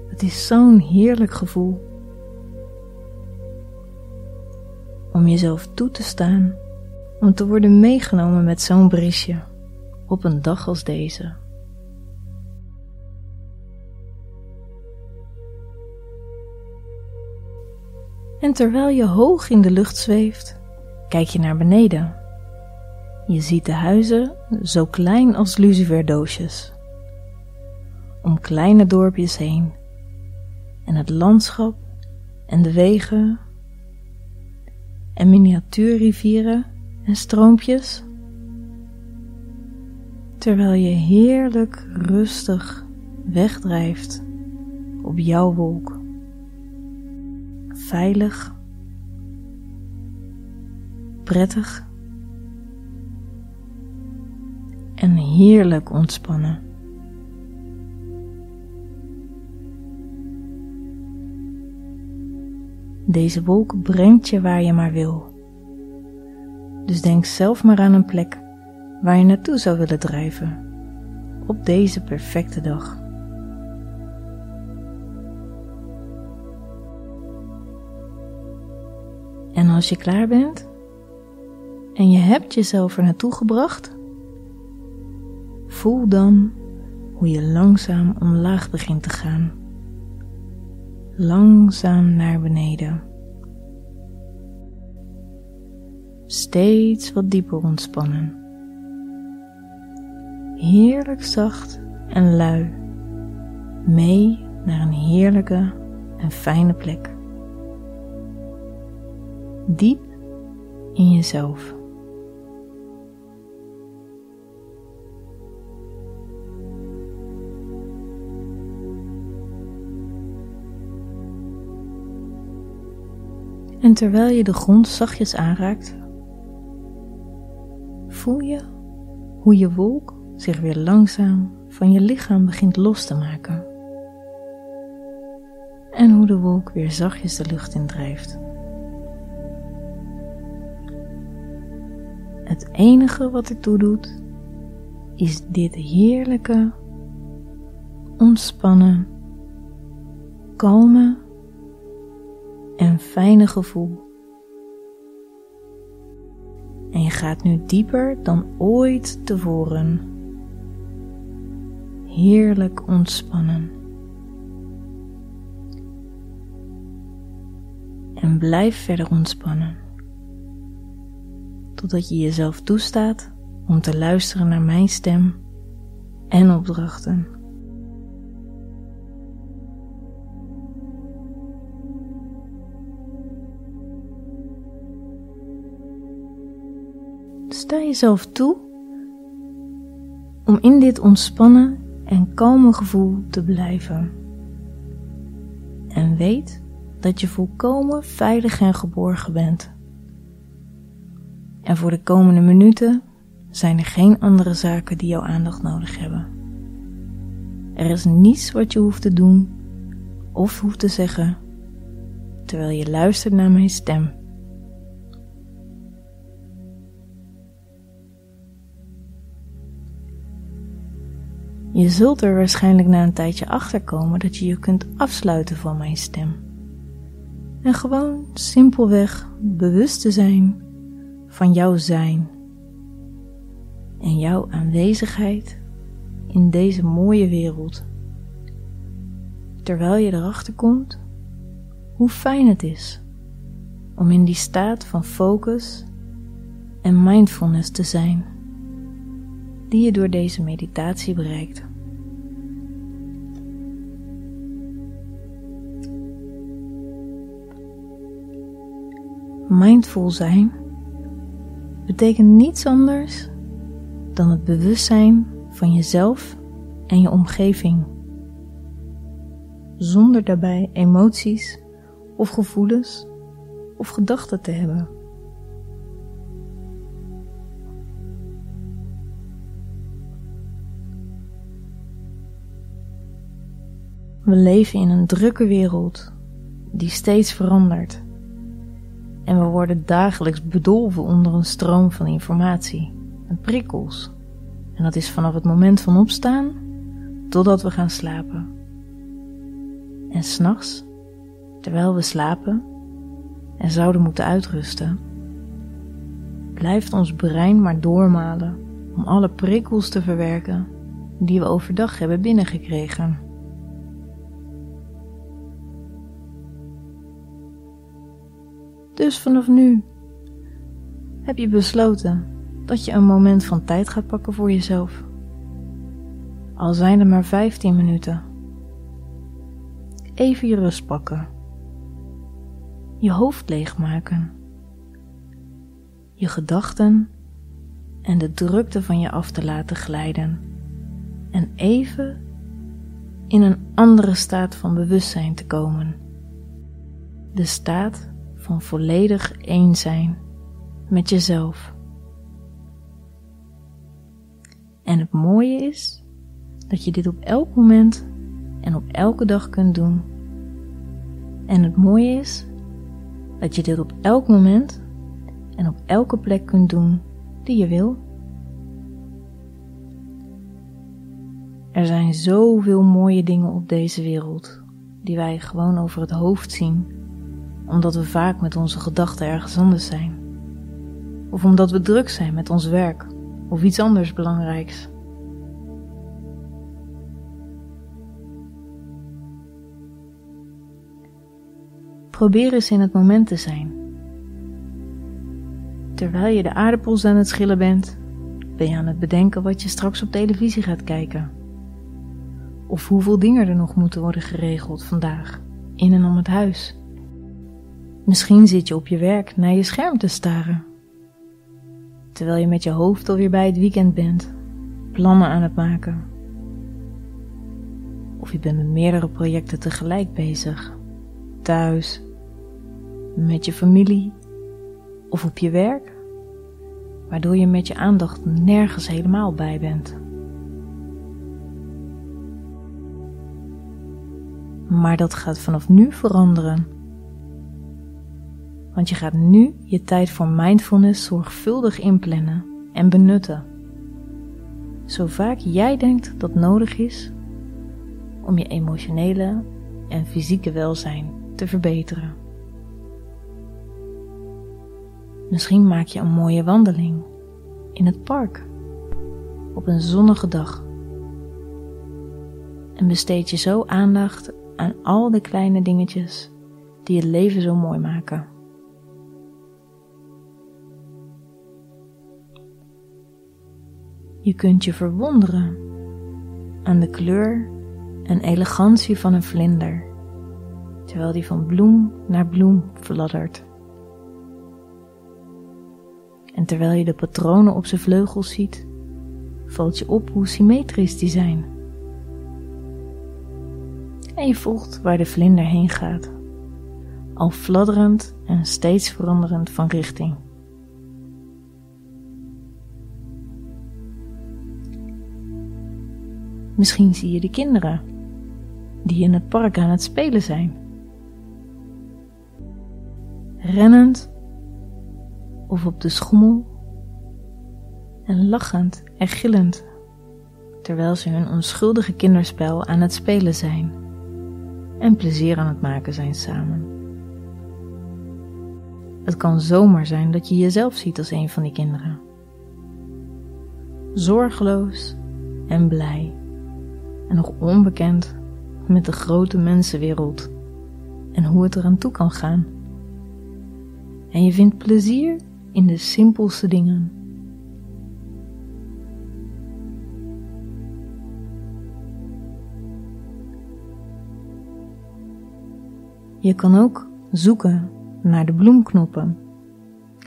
B: Het is zo'n heerlijk gevoel om jezelf toe te staan om te worden meegenomen met zo'n briesje op een dag als deze. En terwijl je hoog in de lucht zweeft, kijk je naar beneden. Je ziet de huizen zo klein als luciferdoosjes. Om kleine dorpjes heen. En het landschap en de wegen. En miniatuurrivieren en stroompjes. Terwijl je heerlijk rustig wegdrijft op jouw wolk veilig, prettig en heerlijk ontspannen. Deze wolk brengt je waar je maar wil. Dus denk zelf maar aan een plek waar je naartoe zou willen drijven op deze perfecte dag. Als je klaar bent en je hebt jezelf er naartoe gebracht, voel dan hoe je langzaam omlaag begint te gaan. Langzaam naar beneden. Steeds wat dieper ontspannen. Heerlijk zacht en lui. Mee naar een heerlijke en fijne plek. Diep in jezelf. En terwijl je de grond zachtjes aanraakt, voel je hoe je wolk zich weer langzaam van je lichaam begint los te maken. En hoe de wolk weer zachtjes de lucht indrijft. Het enige wat ertoe doet, is dit heerlijke, ontspannen, kalme en fijne gevoel. En je gaat nu dieper dan ooit tevoren. Heerlijk ontspannen. En blijf verder ontspannen. Totdat je jezelf toestaat om te luisteren naar mijn stem en opdrachten. sta jezelf toe om in dit ontspannen en kalme gevoel te blijven. En weet dat je volkomen veilig en geborgen bent. En voor de komende minuten zijn er geen andere zaken die jouw aandacht nodig hebben. Er is niets wat je hoeft te doen of hoeft te zeggen terwijl je luistert naar mijn stem. Je zult er waarschijnlijk na een tijdje achter komen dat je je kunt afsluiten van mijn stem. En gewoon simpelweg bewust te zijn van jouw zijn en jouw aanwezigheid in deze mooie wereld. Terwijl je erachter komt hoe fijn het is om in die staat van focus en mindfulness te zijn die je door deze meditatie bereikt. Mindful zijn betekent niets anders dan het bewustzijn van jezelf en je omgeving, zonder daarbij emoties of gevoelens of gedachten te hebben. We leven in een drukke wereld die steeds verandert. En we worden dagelijks bedolven onder een stroom van informatie en prikkels. En dat is vanaf het moment van opstaan totdat we gaan slapen. En s'nachts, terwijl we slapen en zouden moeten uitrusten, blijft ons brein maar doormalen om alle prikkels te verwerken die we overdag hebben binnengekregen. Dus vanaf nu heb je besloten dat je een moment van tijd gaat pakken voor jezelf. Al zijn er maar 15 minuten. Even je rust pakken. Je hoofd leegmaken. Je gedachten en de drukte van je af te laten glijden. En even in een andere staat van bewustzijn te komen. De staat van volledig één zijn met jezelf. En het mooie is dat je dit op elk moment en op elke dag kunt doen. En het mooie is dat je dit op elk moment en op elke plek kunt doen die je wil. Er zijn zoveel mooie dingen op deze wereld die wij gewoon over het hoofd zien omdat we vaak met onze gedachten ergens anders zijn. Of omdat we druk zijn met ons werk of iets anders belangrijks. Probeer eens in het moment te zijn. Terwijl je de aardappels aan het schillen bent, ben je aan het bedenken wat je straks op televisie gaat kijken. Of hoeveel dingen er nog moeten worden geregeld vandaag, in en om het huis. Misschien zit je op je werk naar je scherm te staren. Terwijl je met je hoofd alweer bij het weekend bent, plannen aan het maken. Of je bent met meerdere projecten tegelijk bezig. Thuis, met je familie of op je werk, waardoor je met je aandacht nergens helemaal bij bent. Maar dat gaat vanaf nu veranderen. Want je gaat nu je tijd voor mindfulness zorgvuldig inplannen en benutten. Zo vaak jij denkt dat nodig is om je emotionele en fysieke welzijn te verbeteren. Misschien maak je een mooie wandeling in het park op een zonnige dag. En besteed je zo aandacht aan al de kleine dingetjes die het leven zo mooi maken. Je kunt je verwonderen aan de kleur en elegantie van een vlinder, terwijl die van bloem naar bloem fladdert. En terwijl je de patronen op zijn vleugels ziet, valt je op hoe symmetrisch die zijn. En je volgt waar de vlinder heen gaat, al fladderend en steeds veranderend van richting. Misschien zie je de kinderen die in het park aan het spelen zijn. Rennend of op de schommel en lachend en gillend terwijl ze hun onschuldige kinderspel aan het spelen zijn en plezier aan het maken zijn samen. Het kan zomaar zijn dat je jezelf ziet als een van die kinderen. Zorgeloos en blij nog onbekend met de grote mensenwereld en hoe het eraan toe kan gaan. En je vindt plezier in de simpelste dingen. Je kan ook zoeken naar de bloemknoppen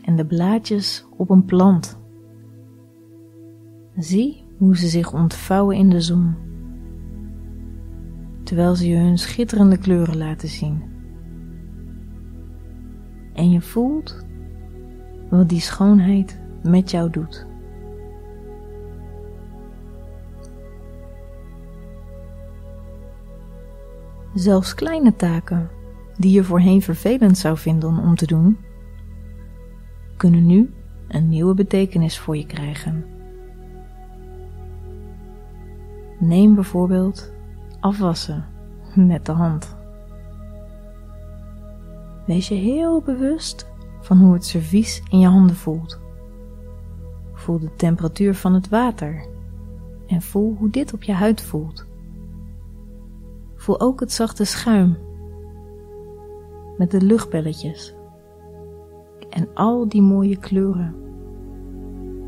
B: en de blaadjes op een plant. Zie hoe ze zich ontvouwen in de zon, terwijl ze je hun schitterende kleuren laten zien. En je voelt wat die schoonheid met jou doet. Zelfs kleine taken die je voorheen vervelend zou vinden om te doen, kunnen nu een nieuwe betekenis voor je krijgen. Neem bijvoorbeeld afwassen met de hand. Wees je heel bewust van hoe het servies in je handen voelt. Voel de temperatuur van het water en voel hoe dit op je huid voelt. Voel ook het zachte schuim met de luchtbelletjes en al die mooie kleuren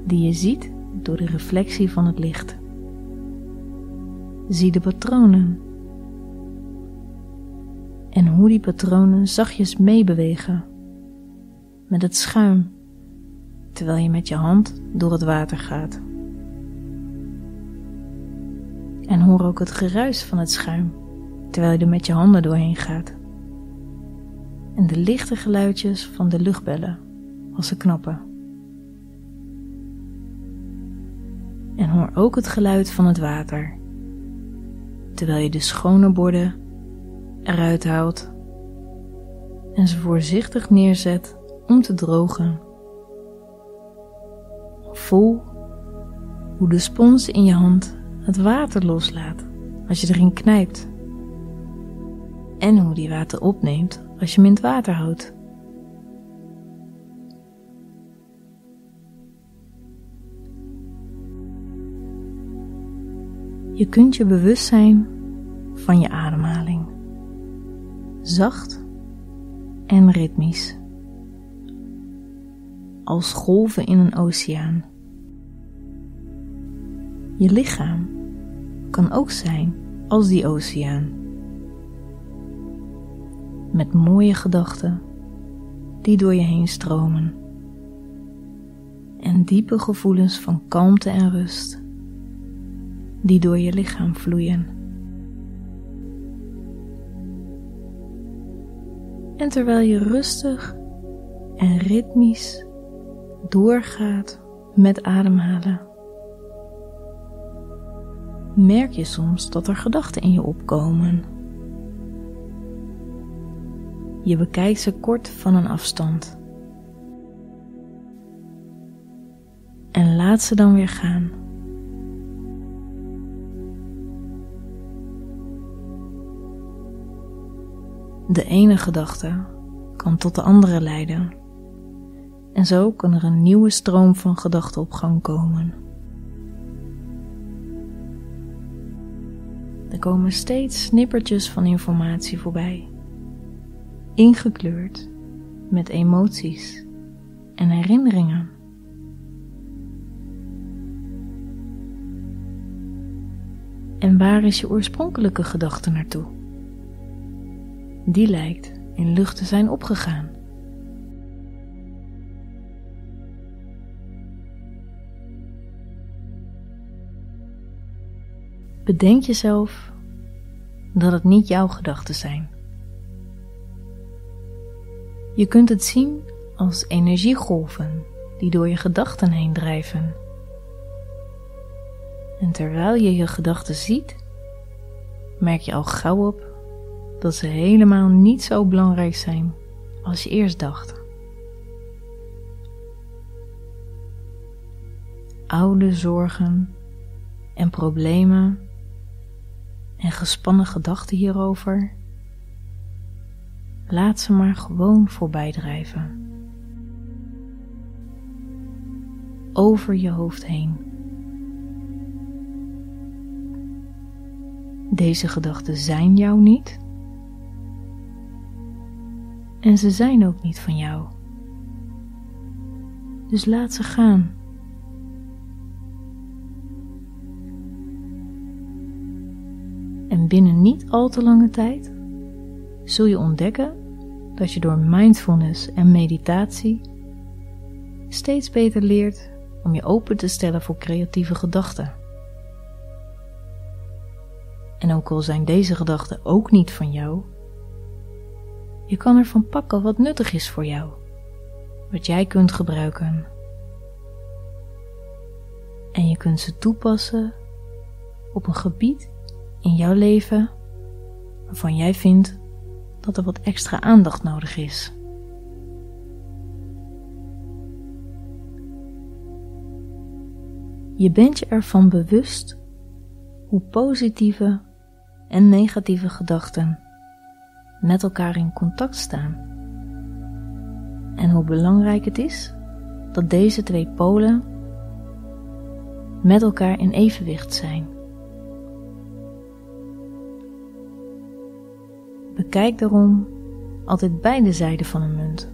B: die je ziet door de reflectie van het licht. Zie de patronen en hoe die patronen zachtjes meebewegen met het schuim terwijl je met je hand door het water gaat. En hoor ook het geruis van het schuim terwijl je er met je handen doorheen gaat. En de lichte geluidjes van de luchtbellen als ze knappen. En hoor ook het geluid van het water terwijl je de schone borden eruit haalt en ze voorzichtig neerzet om te drogen. Voel hoe de spons in je hand het water loslaat als je erin knijpt. En hoe die water opneemt als je het water houdt. Je kunt je bewust zijn van je ademhaling. Zacht en ritmisch. Als golven in een oceaan. Je lichaam kan ook zijn als die oceaan. Met mooie gedachten die door je heen stromen. En diepe gevoelens van kalmte en rust die door je lichaam vloeien. En terwijl je rustig en ritmisch doorgaat met ademhalen, merk je soms dat er gedachten in je opkomen. Je bekijkt ze kort van een afstand. En laat ze dan weer gaan. De ene gedachte kan tot de andere leiden. En zo kan er een nieuwe stroom van gedachten op gang komen. Er komen steeds snippertjes van informatie voorbij, ingekleurd met emoties en herinneringen. En waar is je oorspronkelijke gedachte naartoe? Die lijkt in lucht te zijn opgegaan. Bedenk jezelf dat het niet jouw gedachten zijn. Je kunt het zien als energiegolven die door je gedachten heen drijven. En terwijl je je gedachten ziet, merk je al gauw op dat ze helemaal niet zo belangrijk zijn als je eerst dacht. Oude zorgen en problemen en gespannen gedachten hierover, laat ze maar gewoon voorbij drijven. Over je hoofd heen. Deze gedachten zijn jou niet en ze zijn ook niet van jou. Dus laat ze gaan. En binnen niet al te lange tijd zul je ontdekken dat je door mindfulness en meditatie steeds beter leert om je open te stellen voor creatieve gedachten. En ook al zijn deze gedachten ook niet van jou, je kan ervan pakken wat nuttig is voor jou, wat jij kunt gebruiken. En je kunt ze toepassen op een gebied in jouw leven waarvan jij vindt dat er wat extra aandacht nodig is. Je bent je ervan bewust hoe positieve en negatieve gedachten met elkaar in contact staan. En hoe belangrijk het is dat deze twee polen met elkaar in evenwicht zijn. Bekijk daarom altijd beide zijden van een munt.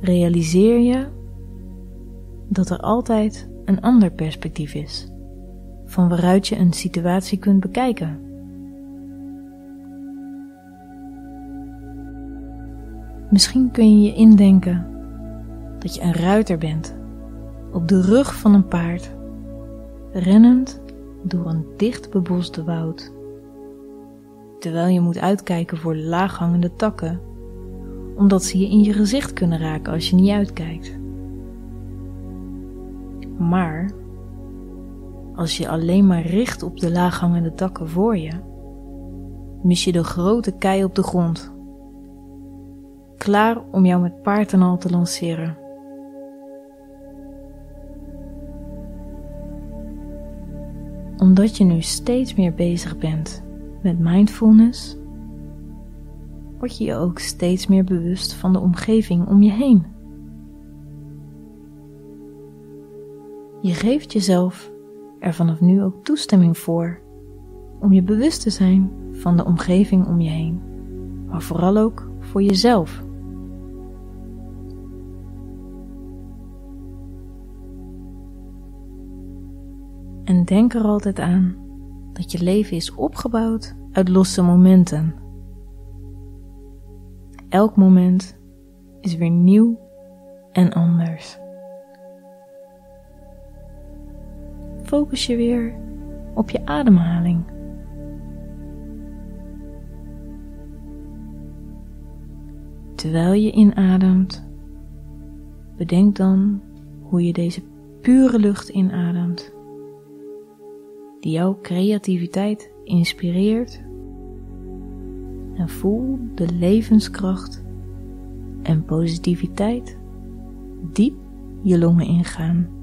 B: Realiseer je dat er altijd een ander perspectief is, van waaruit je een situatie kunt bekijken. Misschien kun je je indenken dat je een ruiter bent op de rug van een paard, rennend door een dicht beboste woud. Terwijl je moet uitkijken voor laaghangende takken, omdat ze je in je gezicht kunnen raken als je niet uitkijkt. Maar als je alleen maar richt op de laaghangende takken voor je, mis je de grote kei op de grond klaar om jou met paard en al te lanceren. Omdat je nu steeds meer bezig bent met mindfulness, word je je ook steeds meer bewust van de omgeving om je heen. Je geeft jezelf er vanaf nu ook toestemming voor om je bewust te zijn van de omgeving om je heen, maar vooral ook voor jezelf. En denk er altijd aan dat je leven is opgebouwd uit losse momenten. Elk moment is weer nieuw en anders. Focus je weer op je ademhaling. Terwijl je inademt, bedenk dan hoe je deze pure lucht inademt, jouw creativiteit inspireert. En voel de levenskracht en positiviteit diep je longen ingaan.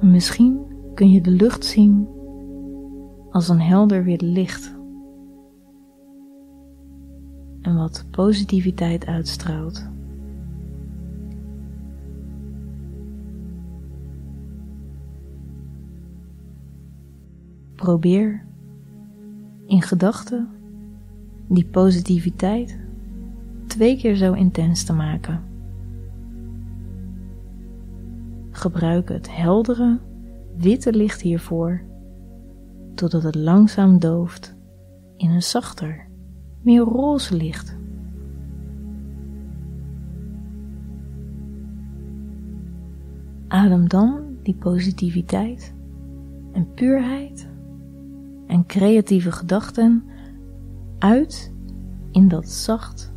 B: Misschien kun je de lucht zien als een helder wit licht en wat positiviteit uitstraalt. Probeer in gedachten die positiviteit twee keer zo intens te maken. Gebruik het heldere, witte licht hiervoor, totdat het langzaam dooft in een zachter, meer roze licht. Adem dan die positiviteit en puurheid en creatieve gedachten uit in dat zacht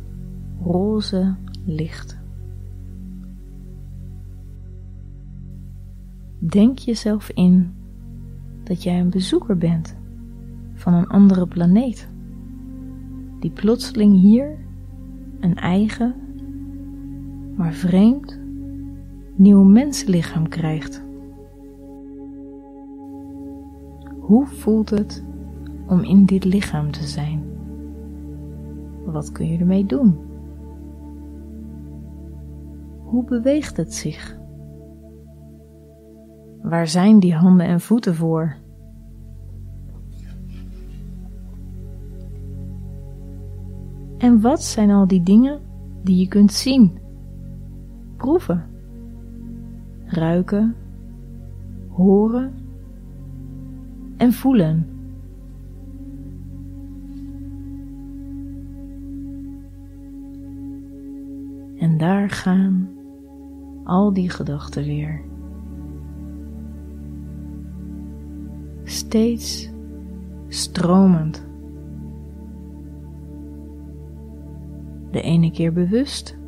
B: roze licht. Denk jezelf in dat jij een bezoeker bent van een andere planeet, die plotseling hier een eigen, maar vreemd, nieuw mensenlichaam krijgt. Hoe voelt het om in dit lichaam te zijn? Wat kun je ermee doen? Hoe beweegt het zich? Waar zijn die handen en voeten voor? En wat zijn al die dingen die je kunt zien, proeven, ruiken, horen en voelen? En daar gaan al die gedachten weer. Steeds stromend. De ene keer bewust,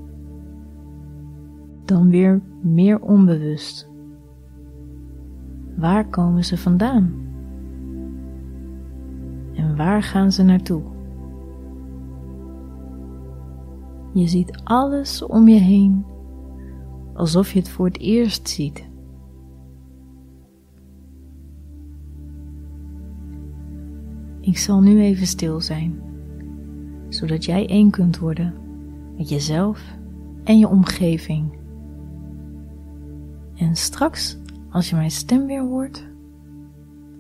B: dan weer meer onbewust. Waar komen ze vandaan? En waar gaan ze naartoe? Je ziet alles om je heen alsof je het voor het eerst ziet. Ik zal nu even stil zijn, zodat jij één kunt worden met jezelf en je omgeving. En straks, als je mijn stem weer hoort,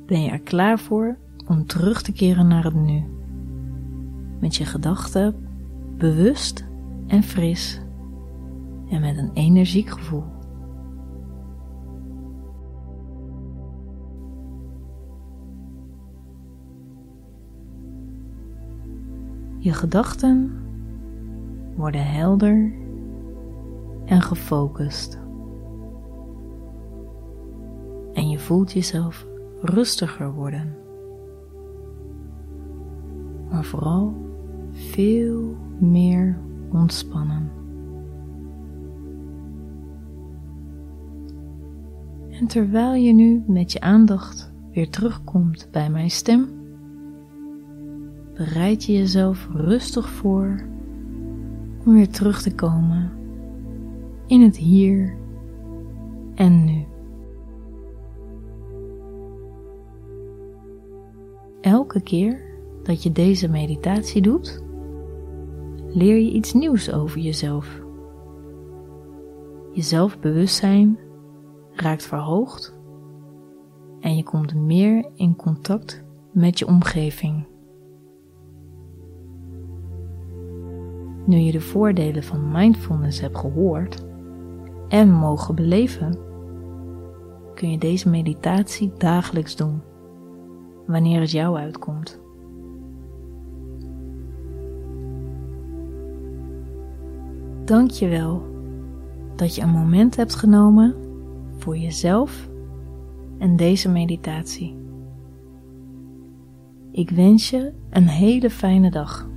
B: ben je er klaar voor om terug te keren naar het nu. Met je gedachten bewust en fris en met een energiek gevoel. Je gedachten worden helder en gefocust. En je voelt jezelf rustiger worden. Maar vooral veel meer ontspannen. En terwijl je nu met je aandacht weer terugkomt bij mijn stem, bereid je jezelf rustig voor om weer terug te komen in het hier en nu. Elke keer dat je deze meditatie doet, leer je iets nieuws over jezelf. Je zelfbewustzijn raakt verhoogd en je komt meer in contact met je omgeving. Nu je de voordelen van mindfulness hebt gehoord en mogen beleven, kun je deze meditatie dagelijks doen, wanneer het jou uitkomt. Dank je wel dat je een moment hebt genomen voor jezelf en deze meditatie. Ik wens je een hele fijne dag.